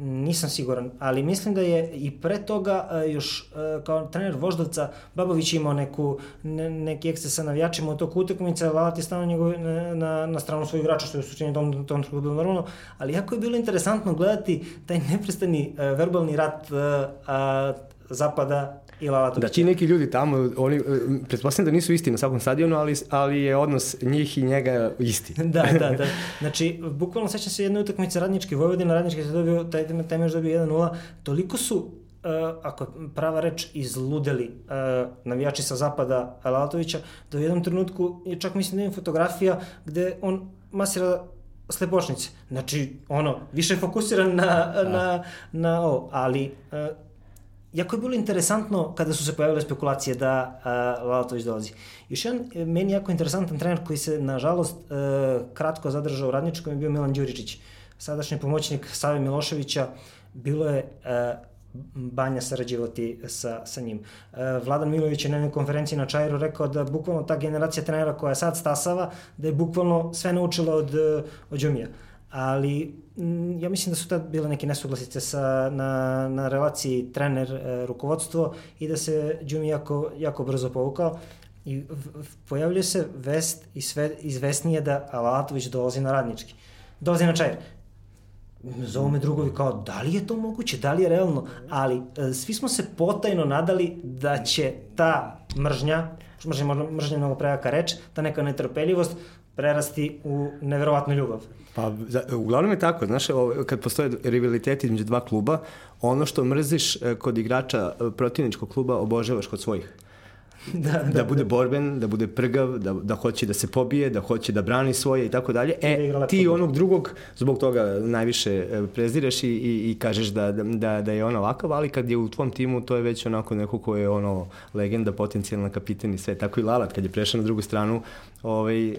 Speaker 2: nisam siguran, ali mislim da je i pre toga uh, još uh, kao trener Voždovca Babović imao neku, ne, neki ekses sa navijačima u toku utakmice, Lalat je stavio njegov, na, na, na stranu svojih igrača, što je u suštini tom, tom trenutku bilo normalno, ali jako je bilo interesantno gledati taj neprestani uh, verbalni rat uh, uh, zapada i Lalatovića.
Speaker 1: Da, ti neki ljudi tamo, oni, e, pretpostavljam da nisu isti na svakom stadionu, ali, ali je odnos njih i njega isti. <laughs>
Speaker 2: da, da, da. <laughs> Znači, bukvalno sećam se jedne utakmice Radnički Vojvodina, Radnički se dobio, taj, meč dobio 1-0, toliko su Uh, ako prava reč, izludeli uh, navijači sa zapada Lalatovića, da u jednom trenutku, je čak mislim da ima fotografija gde on masira slepočnice. Znači, ono, više fokusiran na, da. na, na ovo, ali uh, jako je bilo interesantno kada su se pojavile spekulacije da uh, Lalatović dolazi. Još jedan e, meni jako interesantan trener koji se, nažalost, uh, kratko zadržao u Radničkom je bio Milan Đuričić. Sadašnji pomoćnik Save Miloševića bilo je uh, Banja sarađivati sa, sa njim. Uh, Vladan Milović je na jednoj konferenciji na Čajru rekao da bukvalno ta generacija trenera koja sad stasava, da je bukvalno sve naučila od, od Đumija. Ali Mm, ja mislim da su tad bile neke nesuglasice sa, na, na relaciji trener-rukovodstvo e, i da se Đumi jako, jako brzo povukao i pojavljuje se vest i sve izvesnije da Alatović dolazi na radnički. Dolazi na čajer. Zovu me drugovi kao, da li je to moguće, da li je realno, ali e, svi smo se potajno nadali da će ta mržnja, mržnja, mržnja mnogo prejaka reč, ta neka netrpeljivost prerasti u neverovatnu ljubav.
Speaker 1: Pa, uglavnom je tako, znaš, kad postoje rivaliteti između dva kluba, ono što mrziš e, kod igrača e, protivničkog kluba obožavaš kod svojih. <laughs> da, da, da bude borben, da bude prgav, da, da hoće da se pobije, da hoće da brani svoje i tako dalje. E, da ti onog drugog zbog toga najviše e, prezireš i, i, i kažeš da, da, da je on ovakav, ali kad je u tvom timu to je već onako neko ko je ono legenda, potencijalna kapiten i sve. Tako i Lalat kad je prešao na drugu stranu, ovaj,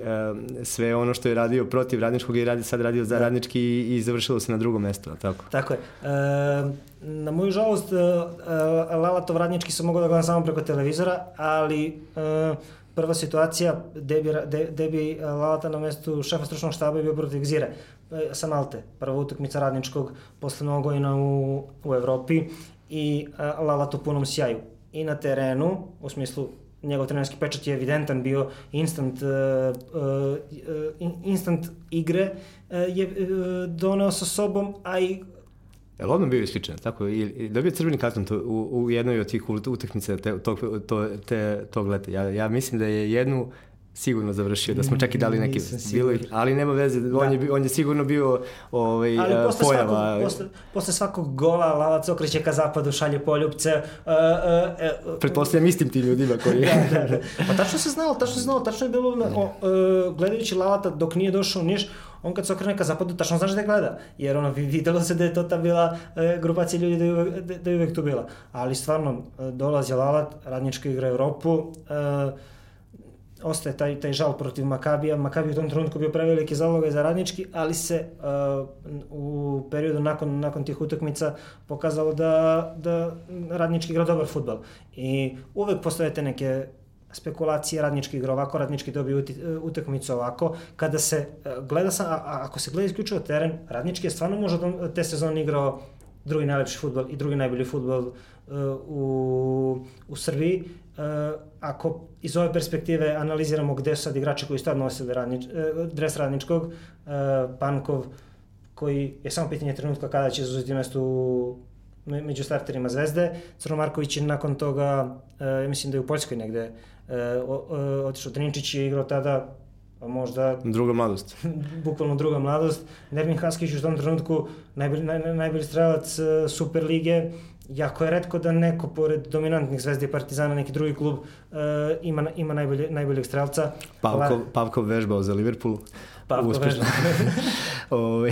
Speaker 1: sve ono što je radio protiv radničkog i radi, sad radio za da. radnički i, i završilo se na drugom mestu, tako?
Speaker 2: Tako je. E, na moju žalost, e, e, Lalatov radnički sam mogao da gledam samo preko televizora, ali e, prva situacija gde bi, de, de bi Lalata na mestu šefa stručnog štaba je bio protiv Gzire sa Malte. Prva utakmica radničkog posle mnogo godina u, u Evropi i Lalat u punom sjaju. I na terenu, u smislu njegov trenerski pečat je evidentan bio instant uh, uh, instant igre uh, je uh, doneo sa sobom, a i
Speaker 1: Je li odmah bio isključen, tako? I dobio crveni karton to, u, u jednoj od tih utakmica te, tog, to, te, tog leta. Ja, ja mislim da je jednu sigurno završio, da smo čak i dali neke bilo ali nema veze, da. on, je, on je sigurno bio ovaj, ali
Speaker 2: posle pojava. Svakog, posle, posle svakog gola Lavac okreće ka zapadu, šalje poljubce. Uh,
Speaker 1: uh, uh, Pretpostavljam istim ti ljudima koji... <laughs>
Speaker 2: da, da, da. Pa tačno se znalo, tačno se znalo, tačno je bilo, o, uh, gledajući Lavata dok nije došao u Niš, on kad se okrene ka zapadu, tačno znaš da gleda. Jer ono, videlo se da je to ta bila e, grupacija ljudi da je, uvek, da, da je uvek tu bila. Ali stvarno, dolazi Lavat, radnička igra Evropu, e, ostaje taj, taj žal protiv Makabija. Makabi u tom trenutku bio preveliki zalogaj za radnički, ali se uh, u periodu nakon, nakon tih utakmica pokazalo da, da radnički igra dobar futbal. I uvek postoje te neke spekulacije, radnički igra ovako, radnički dobije utakmicu ovako. Kada se uh, gleda, sa, a, a, ako se gleda isključivo teren, radnički je stvarno možda te sezone igrao drugi najlepši futbol i drugi najbolji futbol uh, u, u Srbiji. Uh, ako iz ove perspektive analiziramo gde su sad igrači koji stvarno nosili radnič, uh, dres radničkog, uh, Pankov, koji je samo pitanje trenutka kada će zauzeti mesto u među starterima Zvezde. Crno Marković je nakon toga, uh, mislim da je u Poljskoj negde, uh, otišao Trinčić je igrao tada pa možda...
Speaker 1: Druga mladost. <laughs>
Speaker 2: bukvalno druga mladost. Nermin Haskić u tom trenutku najbolji, naj, najbolji strelac uh, Super lige jako je redko da neko pored dominantnih zvezde i partizana, neki drugi klub uh, ima, ima najbolje, najboljeg strelca.
Speaker 1: Pavkov, Pavkov vežbao za Liverpool.
Speaker 2: Pavkov
Speaker 1: Uspešno. <laughs> Ove,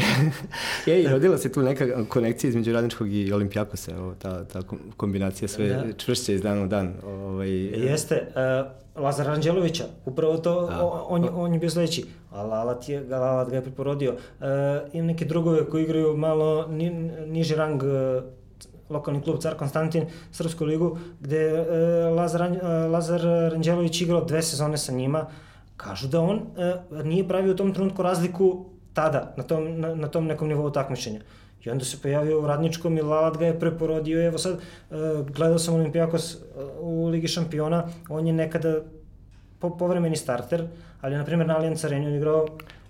Speaker 1: je, i rodila se tu neka konekcija između radničkog i olimpijakosa, ovo, ta, ta kombinacija sve da. čvršće iz dana u dan. Ovaj,
Speaker 2: Jeste, uh, Lazar Anđelovića, upravo to, da. on, on, on je bio sledeći, a Lalat, je, Lalat ga je preporodio. Uh, imam neke drugove koji igraju malo ni, niži rang uh, lokalni klub Car Konstantin, Srpsku ligu, gde je Lazar, Lazar Ranđelović igrao dve sezone sa njima, kažu da on e, nije pravio u tom trenutku razliku tada, na tom, na, na tom nekom nivou takmičenja. I onda se pojavio u Radničkom i Lalat ga je preporodio. Evo sad, e, gledao sam Olimpijakos u Ligi šampiona, on je nekada po, povremeni starter, ali na primjer na Allianz Arena on igrao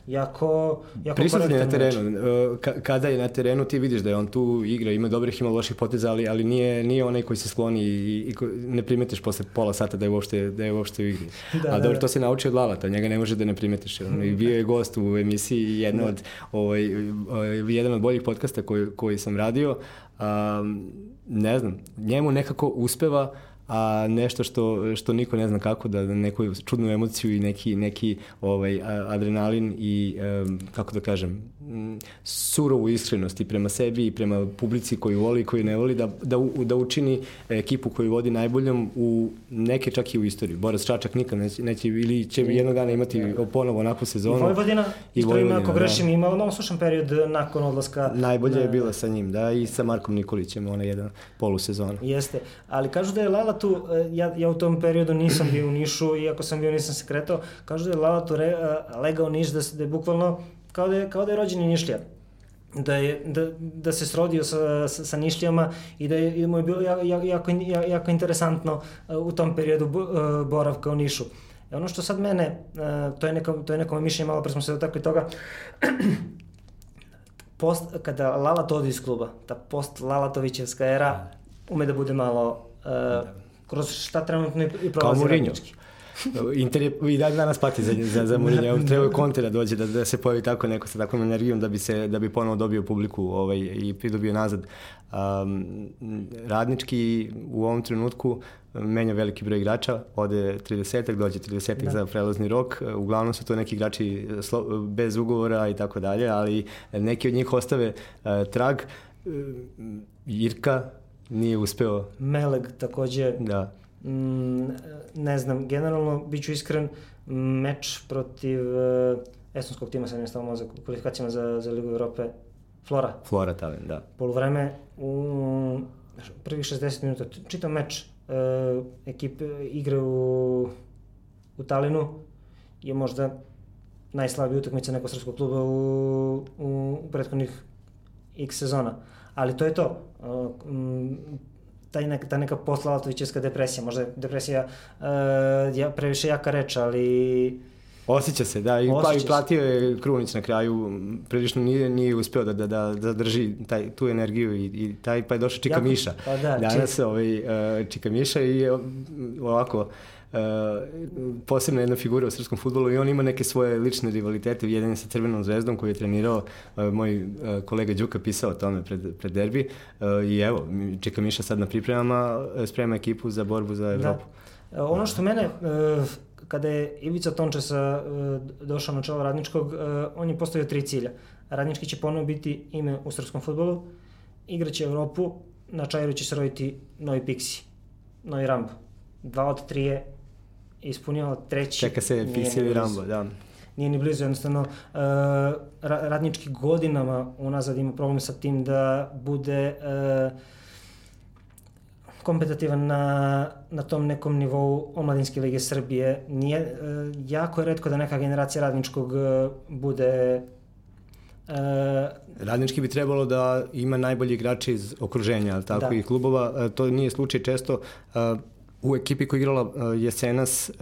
Speaker 2: jako, jako
Speaker 1: Prisutan je na terenu. E, kada je na terenu ti vidiš da je on tu igra, ima dobrih, ima loših poteza, ali, ali nije, nije onaj koji se skloni i, i ko, ne primetiš posle pola sata da je uopšte, da je uopšte u igri. <laughs> da, A dobro, da. to se nauči od Lalata, njega ne može da ne primetiš. On I bio je gost u emisiji jedna od, ovaj, ovaj, jedan od boljih podcasta koji, koji sam radio. Um, ne znam, njemu nekako uspeva uh, a nešto što, što niko ne zna kako da, da neku čudnu emociju i neki, neki ovaj, adrenalin i, um, kako da kažem, surovu iskrenost i prema sebi i prema publici koju voli i koju ne voli, da, da, da učini ekipu koju vodi najboljom u neke čak i u istoriji. Borac Čačak nikad neće, neće ili će jednog dana imati ponovo onakvu sezonu. I
Speaker 2: Vojvodina, i Vojvodina, ako da. grešim, da. imala malo slušan period nakon odlaska.
Speaker 1: Najbolje na... je bila sa njim, da, i sa Markom Nikolićem, ona jedan polusezon.
Speaker 2: Jeste, ali kažu da je Lala tu, e, ja, ja u tom periodu nisam bio u Nišu, iako sam bio nisam se kretao, kažu da je Lala tu re, e, legao Niš, da, da je bukvalno kao da je, kao da je rođeni Nišlija. Da, je, da, da se srodio sa, sa, sa Nišlijama i da je, mu je bilo jako, jako, jako interesantno uh, u tom periodu boravka u Nišu. I ono što sad mene, to je neko, to je neko mišljenje, malo pre smo se dotakli toga, <clears throat> post, kada Lala odi iz kluba, ta post Lalatovićevska era ume da bude malo uh, kroz šta trenutno i prolazi radnički. <laughs>
Speaker 1: Inter je i dan danas pati za, za, za Mourinho. Treba je Conte da dođe, da, da se pojavi tako neko sa takvom energijom da bi, se, da bi ponovo dobio publiku ovaj, i pridobio nazad. Um, radnički u ovom trenutku menja veliki broj igrača, ode 30-ak, dođe 30-ak da. za prelazni rok. Uglavnom su to neki igrači slo, bez ugovora i tako dalje, ali neki od njih ostave uh, trag. Uh, Irka nije uspeo.
Speaker 2: Meleg takođe.
Speaker 1: Da
Speaker 2: Mm, ne znam, generalno, bit ću iskren, meč protiv uh, estonskog tima, sam je stavio mozak, u kvalifikacijama za, za Ligu Evrope, Flora.
Speaker 1: Flora Tallinn, da.
Speaker 2: Polovreme, u prvih 60 minuta, čitam meč uh, ekipe igre u, u Talinu, je možda najslabija utakmica nekog srpskog kluba u, u prethodnih x sezona. Ali to je to. Taj nek, ta neka poslalatovićevska depresija, možda je depresija uh, ja, previše jaka reč, ali...
Speaker 1: Osjeća se, da, i, pa, i platio je Krunić na kraju, prilično nije, nije uspeo da, da, da, da drži taj, tu energiju i, i taj, pa je došao Čika jako, Miša. Pa da, Danas čik... ovaj, Čika Miša i ovako, Uh, posebna jedna figura u srpskom futbolu i on ima neke svoje lične rivalitete, jedan je sa Crvenom zvezdom koji je trenirao, uh, moj uh, kolega Đuka pisao o tome pred, pred derbi uh, i evo, Čeka Miša sad na pripremama sprema ekipu za borbu za Evropu.
Speaker 2: Da. Ono što mene uh, kada je Ivica Tončesa uh, došao na čelo Radničkog, uh, on je postavio tri cilja. Radnički će ponovo biti ime u srpskom futbolu, igraće Evropu, na Čajru će se roditi novi Pixi, novi Rambo. Dva od tri je ispunio treći...
Speaker 1: Čeka se Pixi ili Rambo, da.
Speaker 2: Nije ni blizu, jednostavno uh, radnički godinama unazad ima problem sa tim da bude uh, kompetitivan na, na tom nekom nivou omladinske lige Srbije. Nije, uh, jako je redko da neka generacija radničkog uh, bude
Speaker 1: Uh, Radnički bi trebalo da ima najbolji igrači iz okruženja, ali tako da. i klubova. To nije slučaj često. U ekipi koja igrala uh, Jesenas, uh,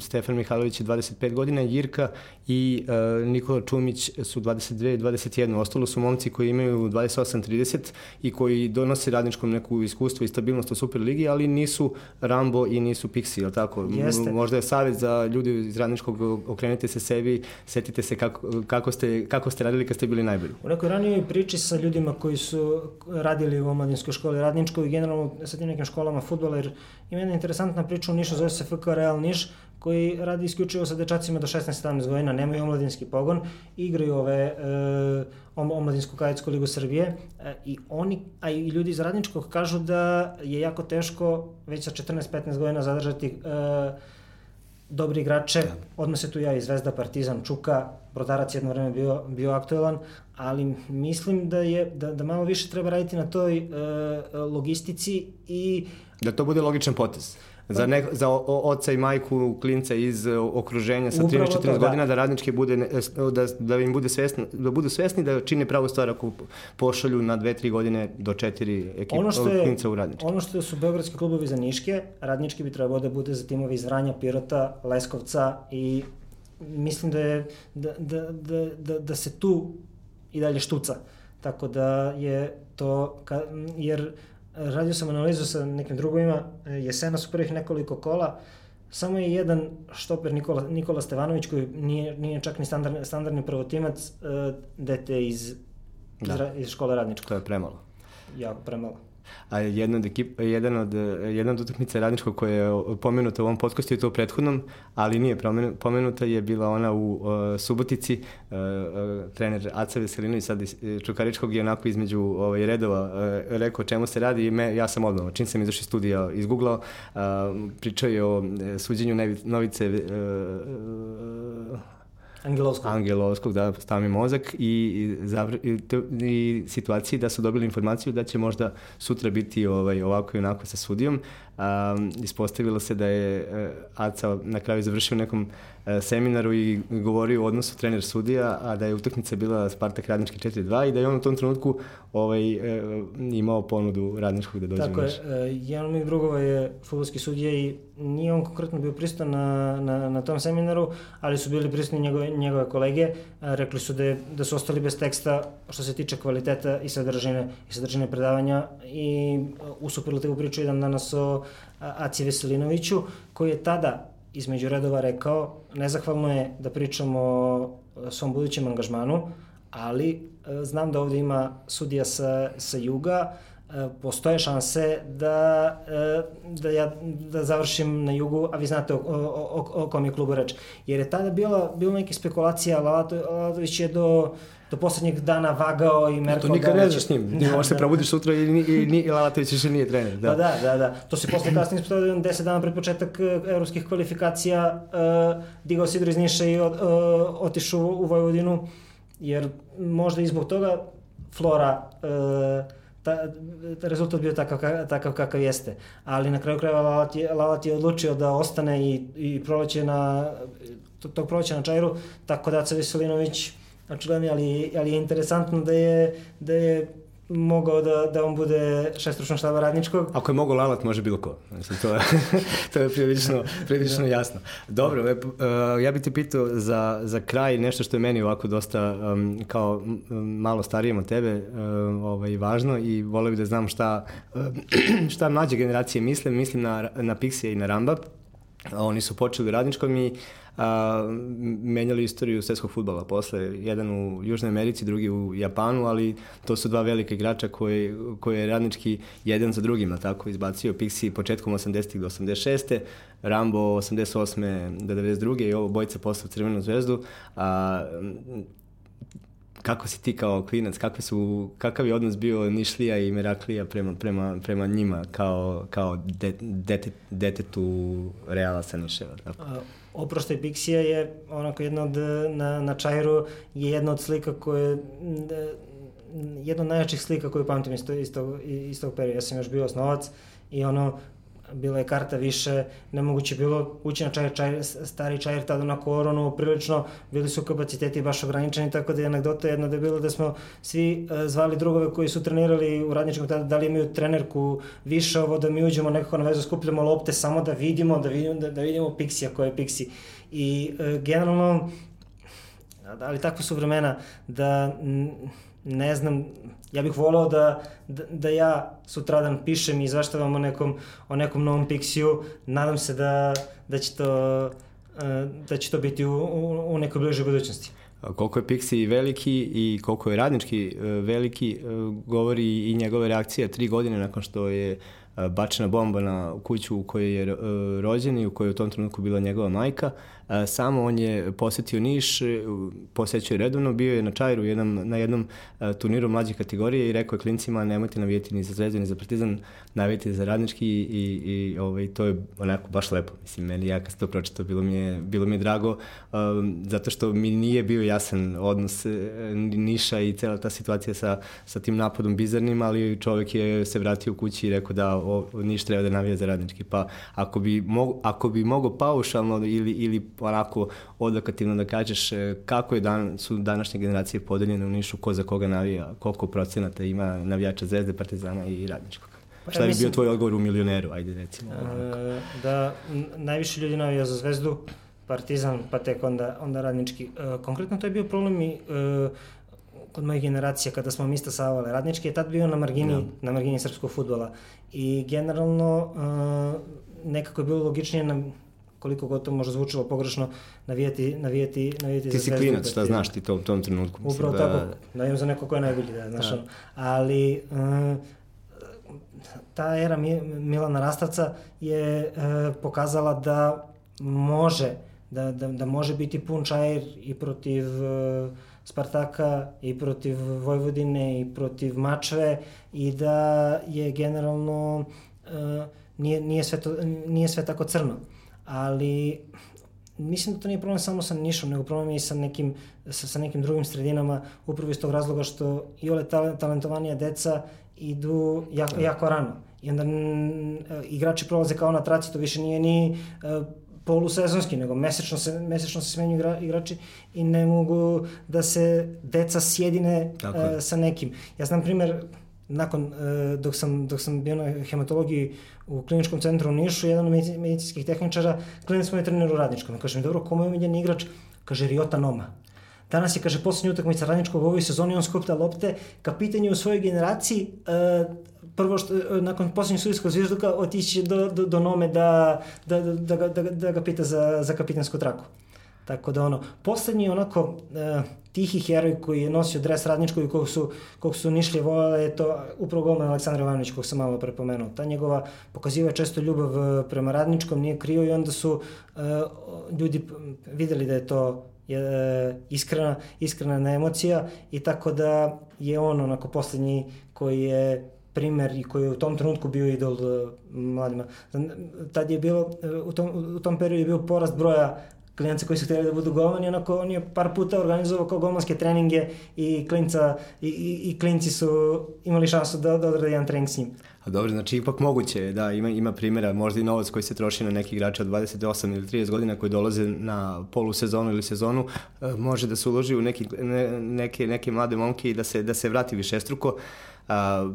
Speaker 1: Stefan Mihajlović je 25 godina, Jirka i uh, Nikola Čumić su 22 i 21. Ostalo su momci koji imaju 28-30 i koji donose radničkom neku iskustvo i stabilnost u Superligi, ali nisu Rambo i nisu Pixi, je tako?
Speaker 2: Jeste.
Speaker 1: Možda je savjet za ljudi iz radničkog, okrenite se sebi, setite se kako, kako, ste, kako ste radili kad ste bili najbolji.
Speaker 2: U nekoj ranijoj priči sa ljudima koji su radili u omladinskoj školi radničkoj i generalno sa tim nekim školama futbola, jer ima jedna interesantna priča u Nišu, zove se FK Real Niš, koji radi isključivo sa dečacima do 16-17 godina, nemaju omladinski pogon, igraju ove e, omladinsku kadetsku ligu Srbije e, i oni, a i ljudi iz radničkog kažu da je jako teško već sa 14-15 godina zadržati e, dobri igrače, da. odmah se tu ja i Zvezda, Partizan, Čuka, Brodarac jedno vreme bio, bio aktuelan, ali mislim da je da, da malo više treba raditi na toj e, logistici i
Speaker 1: da to bude logičan potez za, ne, za oca i majku klinca iz okruženja sa 13-14 da. godina da radnički bude, da, da im bude svesni, da budu svesni da čine pravu stvar ako pošalju na 2-3 godine do 4 ekipa ono što je, klinca u radnički.
Speaker 2: Ono što su beogradski klubovi za Niške, radnički bi trebao da bude za timovi iz Vranja, Pirota, Leskovca i mislim da je da, da, da, da, da se tu i dalje štuca. Tako da je to, ka, jer radio sam analizu sa nekim drugovima, e, jesena su prvih nekoliko kola, samo je jedan štoper Nikola, Nikola Stevanović koji nije, nije čak ni standard, standardni prvotimac, uh, dete iz, da. iz, iz škole radnička.
Speaker 1: To je premalo.
Speaker 2: Jako premalo.
Speaker 1: A jedan od, ekip, jedan od, jedan od utakmica radničkog koja je pomenuta u ovom podcastu je to u prethodnom, ali nije pomenuta je bila ona u uh, Subotici. Uh, uh, trener Aca Veselinović sad iz Čukaričkog je onako između ovaj, redova uh, rekao čemu se radi i me, ja sam odmah, čim sam izašao iz studija, izgooglao, uh, pričao je o suđenju Novice uh,
Speaker 2: Angelovskog.
Speaker 1: Angelovskog, da, stavi mi mozak i, i, zavr, i, i situaciji da su dobili informaciju da će možda sutra biti ovaj, ovako i onako sa sudijom. Um, ispostavilo se da je uh, Aca na kraju završio nekom uh, seminaru i govorio o odnosu trener sudija, a da je utakmica bila Spartak Radnički 4-2 i da je on u tom trenutku ovaj, uh, imao ponudu Radničkog da dođe
Speaker 2: Tako je, uh, jedan od drugova je futbolski sudija i nije on konkretno bio pristan na, na, na tom seminaru, ali su bili pristani njegove, njegove kolege. Uh, rekli su da, je, da su ostali bez teksta što se tiče kvaliteta i sadržine, i sadržine predavanja i uh, u superlativu priču jedan danas o Aci Veselinoviću, koji je tada između redova rekao, nezahvalno je da pričamo o svom budućem angažmanu, ali e, znam da ovde ima sudija sa, sa juga, e, postoje šanse da, e, da ja da završim na jugu, a vi znate o, o, o, o kom je klubu reč. Jer je tada bila, bilo neke spekulacija, Lalatović je do do poslednjeg dana vagao i merkao
Speaker 1: da... To nikad ne znaš s njim. Da, možeš da. se probudiš sutra i, i, i, i Lalatović više nije trener. Da.
Speaker 2: Pa da, da, da. To se posle kasnije ispostavio 10 dana pred početak uh, evropskih kvalifikacija uh, digao Sidro iz Niša i uh, otišao u Vojvodinu, jer možda i zbog toga Flora uh, ta, rezultat bio takav, takav kakav jeste. Ali na kraju krajeva Lalat je, Lalat je odlučio da ostane i, i proleće na, tog proleća na Čajru, tako da Veselinović očigledno, ali, ali je interesantno da je, da je mogao da, da on bude šest stručnog štaba radničkog.
Speaker 1: Ako je mogao Lalat, može bilo ko. Mislim, to je, <laughs> to je prilično, prilično da. jasno. Dobro, uh, ja bih te pitao za, za kraj nešto što je meni ovako dosta um, kao malo starijem od tebe um, ovaj, važno i voleo bih da znam šta, uh, <clears throat> šta mlađe generacije misle. Mislim na, na Pixija i na Ramba. Oni su počeli radničkom i a, menjali istoriju svetskog futbala posle, jedan u Južnoj Americi, drugi u Japanu, ali to su dva velika igrača koje, koje je radnički jedan za drugima tako izbacio Pixi početkom 80. do 86. Rambo 88. do 92. i ovo bojica posle Crvenu zvezdu. A, kako si ti kao klinac, kakve su, kakav je odnos bio Nišlija i Meraklija prema, prema, prema njima kao, kao de, dete, detetu Reala sa Niševa? Tako?
Speaker 2: Oproštaj Pixija je onako jedna od, na, na Čajru je jedna od slika koje jedna od najjačih slika koju pamtim iz, to, iz, tog, iz tog perioda. Ja sam još bio osnovac i ono, bila je karta više, nemoguće bilo ući na čaj, čaj, stari čajer tada na koronu, prilično bili su kapaciteti baš ograničeni, tako da je anegdota jedna da je bilo da smo svi uh, zvali drugove koji su trenirali u radničkom tada, da li imaju trenerku više ovo, da mi uđemo nekako na vezu, skupljamo lopte samo da vidimo, da vidimo, da, da vidimo Pixija ko je Pixi. I uh, generalno, ali takva su vremena da ne znam, ja bih voleo da, da, da ja sutradan pišem i izvaštavam o nekom, o nekom novom Pixiju, nadam se da, da će to e, da će to biti u, u, u nekoj bližoj budućnosti.
Speaker 1: Koliko je Pixi veliki i koliko je radnički e, veliki, e, govori i njegove reakcije tri godine nakon što je bačena bomba na kuću u kojoj je rođen i u kojoj je u tom trenutku bila njegova majka. Samo on je posetio Niš, posećao je redovno, bio je na Čajru jednom, na jednom turniru mlađe kategorije i rekao je klincima nemojte navijeti ni za Zvezdu ni za Partizan, navijeti za radnički i, i, i ovaj, to je onako baš lepo. Mislim, meni ja kad sam to pročitao, bilo mi je, bilo mi je drago, um, zato što mi nije bio jasan odnos e, Niša i cela ta situacija sa, sa tim napadom bizarnim, ali čovek je se vratio kući i rekao da o, Niš treba da navija za radnički. Pa ako bi, mogo, ako bi mogo paušalno ili, ili onako odakativno da kažeš e, kako je dan, su današnje generacije podeljene u Nišu, ko za koga navija, koliko procenata ima navijača Zvezde, Partizana i Radničkog. Pa, Šta bi bio tvoj odgovor u milioneru, ajde recimo?
Speaker 2: E, da najviše ljudi navija za Zvezdu, Partizan, pa tek onda, onda Radnički. E, konkretno to je bio problem i e, kod moje generacije kada smo mi stasavale radnički je tad bio na margini, ja. Da. na margini srpskog futbola i generalno nekako je bilo logičnije na koliko god to možda zvučilo pogrešno, navijeti, navijeti, navijeti
Speaker 1: ti za Ti si klinac, šta znaš ti to u tom trenutku?
Speaker 2: Upravo da... tako, navijam za neko ko je najbolji, da, znaš, da. ali uh, ta era Milana Rastavca je uh, pokazala da može, da, da, da može biti pun čajer i protiv uh, Spartaka i protiv Vojvodine i protiv Mačve i da je generalno uh, nije, nije, sve to, nije sve tako crno. Ali mislim da to nije problem samo sa Nišom, nego problem je i sa nekim, sa, sa nekim drugim sredinama, upravo iz tog razloga što i ole talentovanija deca idu jako, da. jako rano. I onda m, igrači prolaze kao na traci, to više nije ni uh, polusezonski, nego mesečno se, mesečno se smenju igra, igrači i ne mogu da se deca sjedine uh, sa nekim. Ja znam primer, nakon, uh, dok, sam, dok sam bio na hematologiji u kliničkom centru u Nišu, jedan od medicinskih tehničara, klinac smo je trener u radničkom. Kaže mi, dobro, kome je omiljen igrač? Kaže, Riota Noma. Danas je, kaže, poslednja utakmica radničkog u ovoj sezoni, on skupta lopte, kapitan je u svojoj generaciji, uh, prvo što, nakon poslednjeg sudijskog zvižduka, otići do, do, do Nome da, da, da, da, da, da ga pita za, za kapitansku traku. Tako da ono, poslednji onako uh, tihi heroj koji je nosio dres radničkog i kog su, kog su nišli volele je to upravo golman Aleksandar Ivanović kog sam malo prepomenuo. Ta njegova pokaziva često ljubav prema radničkom, nije krio i onda su uh, ljudi videli da je to je iskrena, iskrena emocija i tako da je on onako poslednji koji je primer i koji je u tom trenutku bio idol uh, mladima. Tad je bilo, u tom, u tom periodu je bio porast broja klinca koji su htjeli da budu golmani, onako on je par puta organizovao kao golmanske treninge i klinca i, i, i klinci su imali šansu da, da odrade jedan trening s njim.
Speaker 1: A dobro, znači ipak moguće, da, ima, ima primjera, možda i novac koji se troši na neki igrača od 28 ili 30 godina koji dolaze na polusezonu ili sezonu, e, može da se uloži u neki, ne, neke, neke mlade momke i da se, da se vrati više struko. A,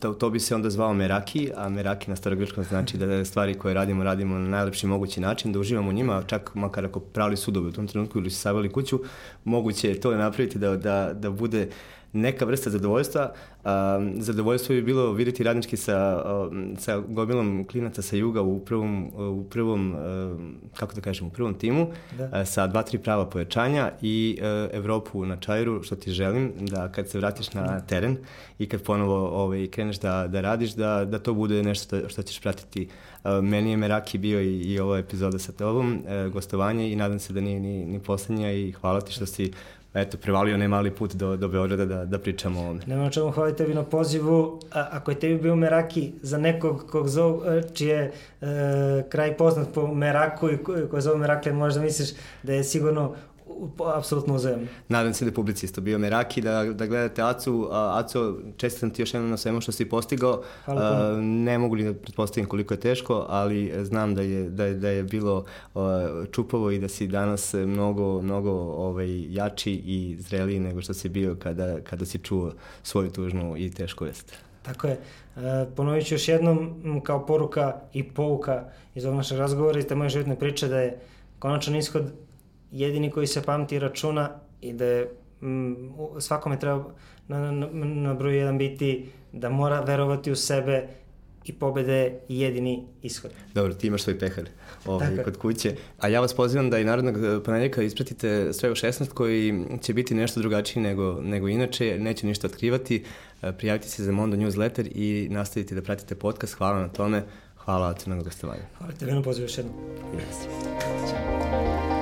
Speaker 1: to, to bi se onda zvao Meraki, a Meraki na starogrčkom znači da stvari koje radimo, radimo na najlepši mogući način, da uživamo njima, čak makar ako pravili sudovi u tom trenutku ili su savali kuću, moguće je to napraviti da, da, da bude neka vrsta zadovoljstva. Um, zadovoljstvo bi bilo videti radnički sa, um, sa gomilom klinaca sa juga u prvom, u prvom um, kako da kažem, u prvom timu, da. Uh, sa dva, tri prava pojačanja i uh, Evropu na čajru, što ti želim, da kad se vratiš na teren i kad ponovo ovaj, kreneš da, da radiš, da, da to bude nešto što ćeš pratiti. Uh, meni je Meraki bio i, i ova epizoda sa tobom, uh, gostovanje i nadam se da nije ni, ni poslednja i hvala ti što si eto, prevalio ne mali put do, do Beograda da, da pričamo ovde.
Speaker 2: Nema na čemu hvala tebi na pozivu. A, ako je tebi bio Meraki za nekog kog zove, čiji je e, kraj poznat po Meraku i ko zove Merakle, možda misliš da je sigurno apsolutno uzajemno.
Speaker 1: Nadam se da je bio Meraki, da, da gledate Acu. Aco, čestitam ti još jednom na svemu što si postigao. A, ne mogu li da pretpostavim koliko je teško, ali znam da je, da je, da je bilo čupavo i da si danas mnogo, mnogo ovaj, jači i zreliji nego što si bio kada, kada si čuo svoju tužnu i tešku vest.
Speaker 2: Tako je. E, ponovit ću još jednom kao poruka i pouka iz ovog našeg razgovora, iz te moje životne priče da je konačan ishod jedini koji se pamti računa i da je m, svakome treba na, na, na broju jedan biti da mora verovati u sebe i pobede jedini ishod.
Speaker 1: Dobro, ti imaš svoj pehar ovaj, kod kuće. A ja vas pozivam da i narodnog eh, ponedjeljka ispratite sve u 16 koji će biti nešto drugačiji nego, nego inače, neće ništa otkrivati. Eh, prijavite se za Mondo newsletter i nastavite da pratite podcast. Hvala na tome. Hvala na gostovanja.
Speaker 2: Hvala tebi na pozivu još jednom.
Speaker 1: Yes.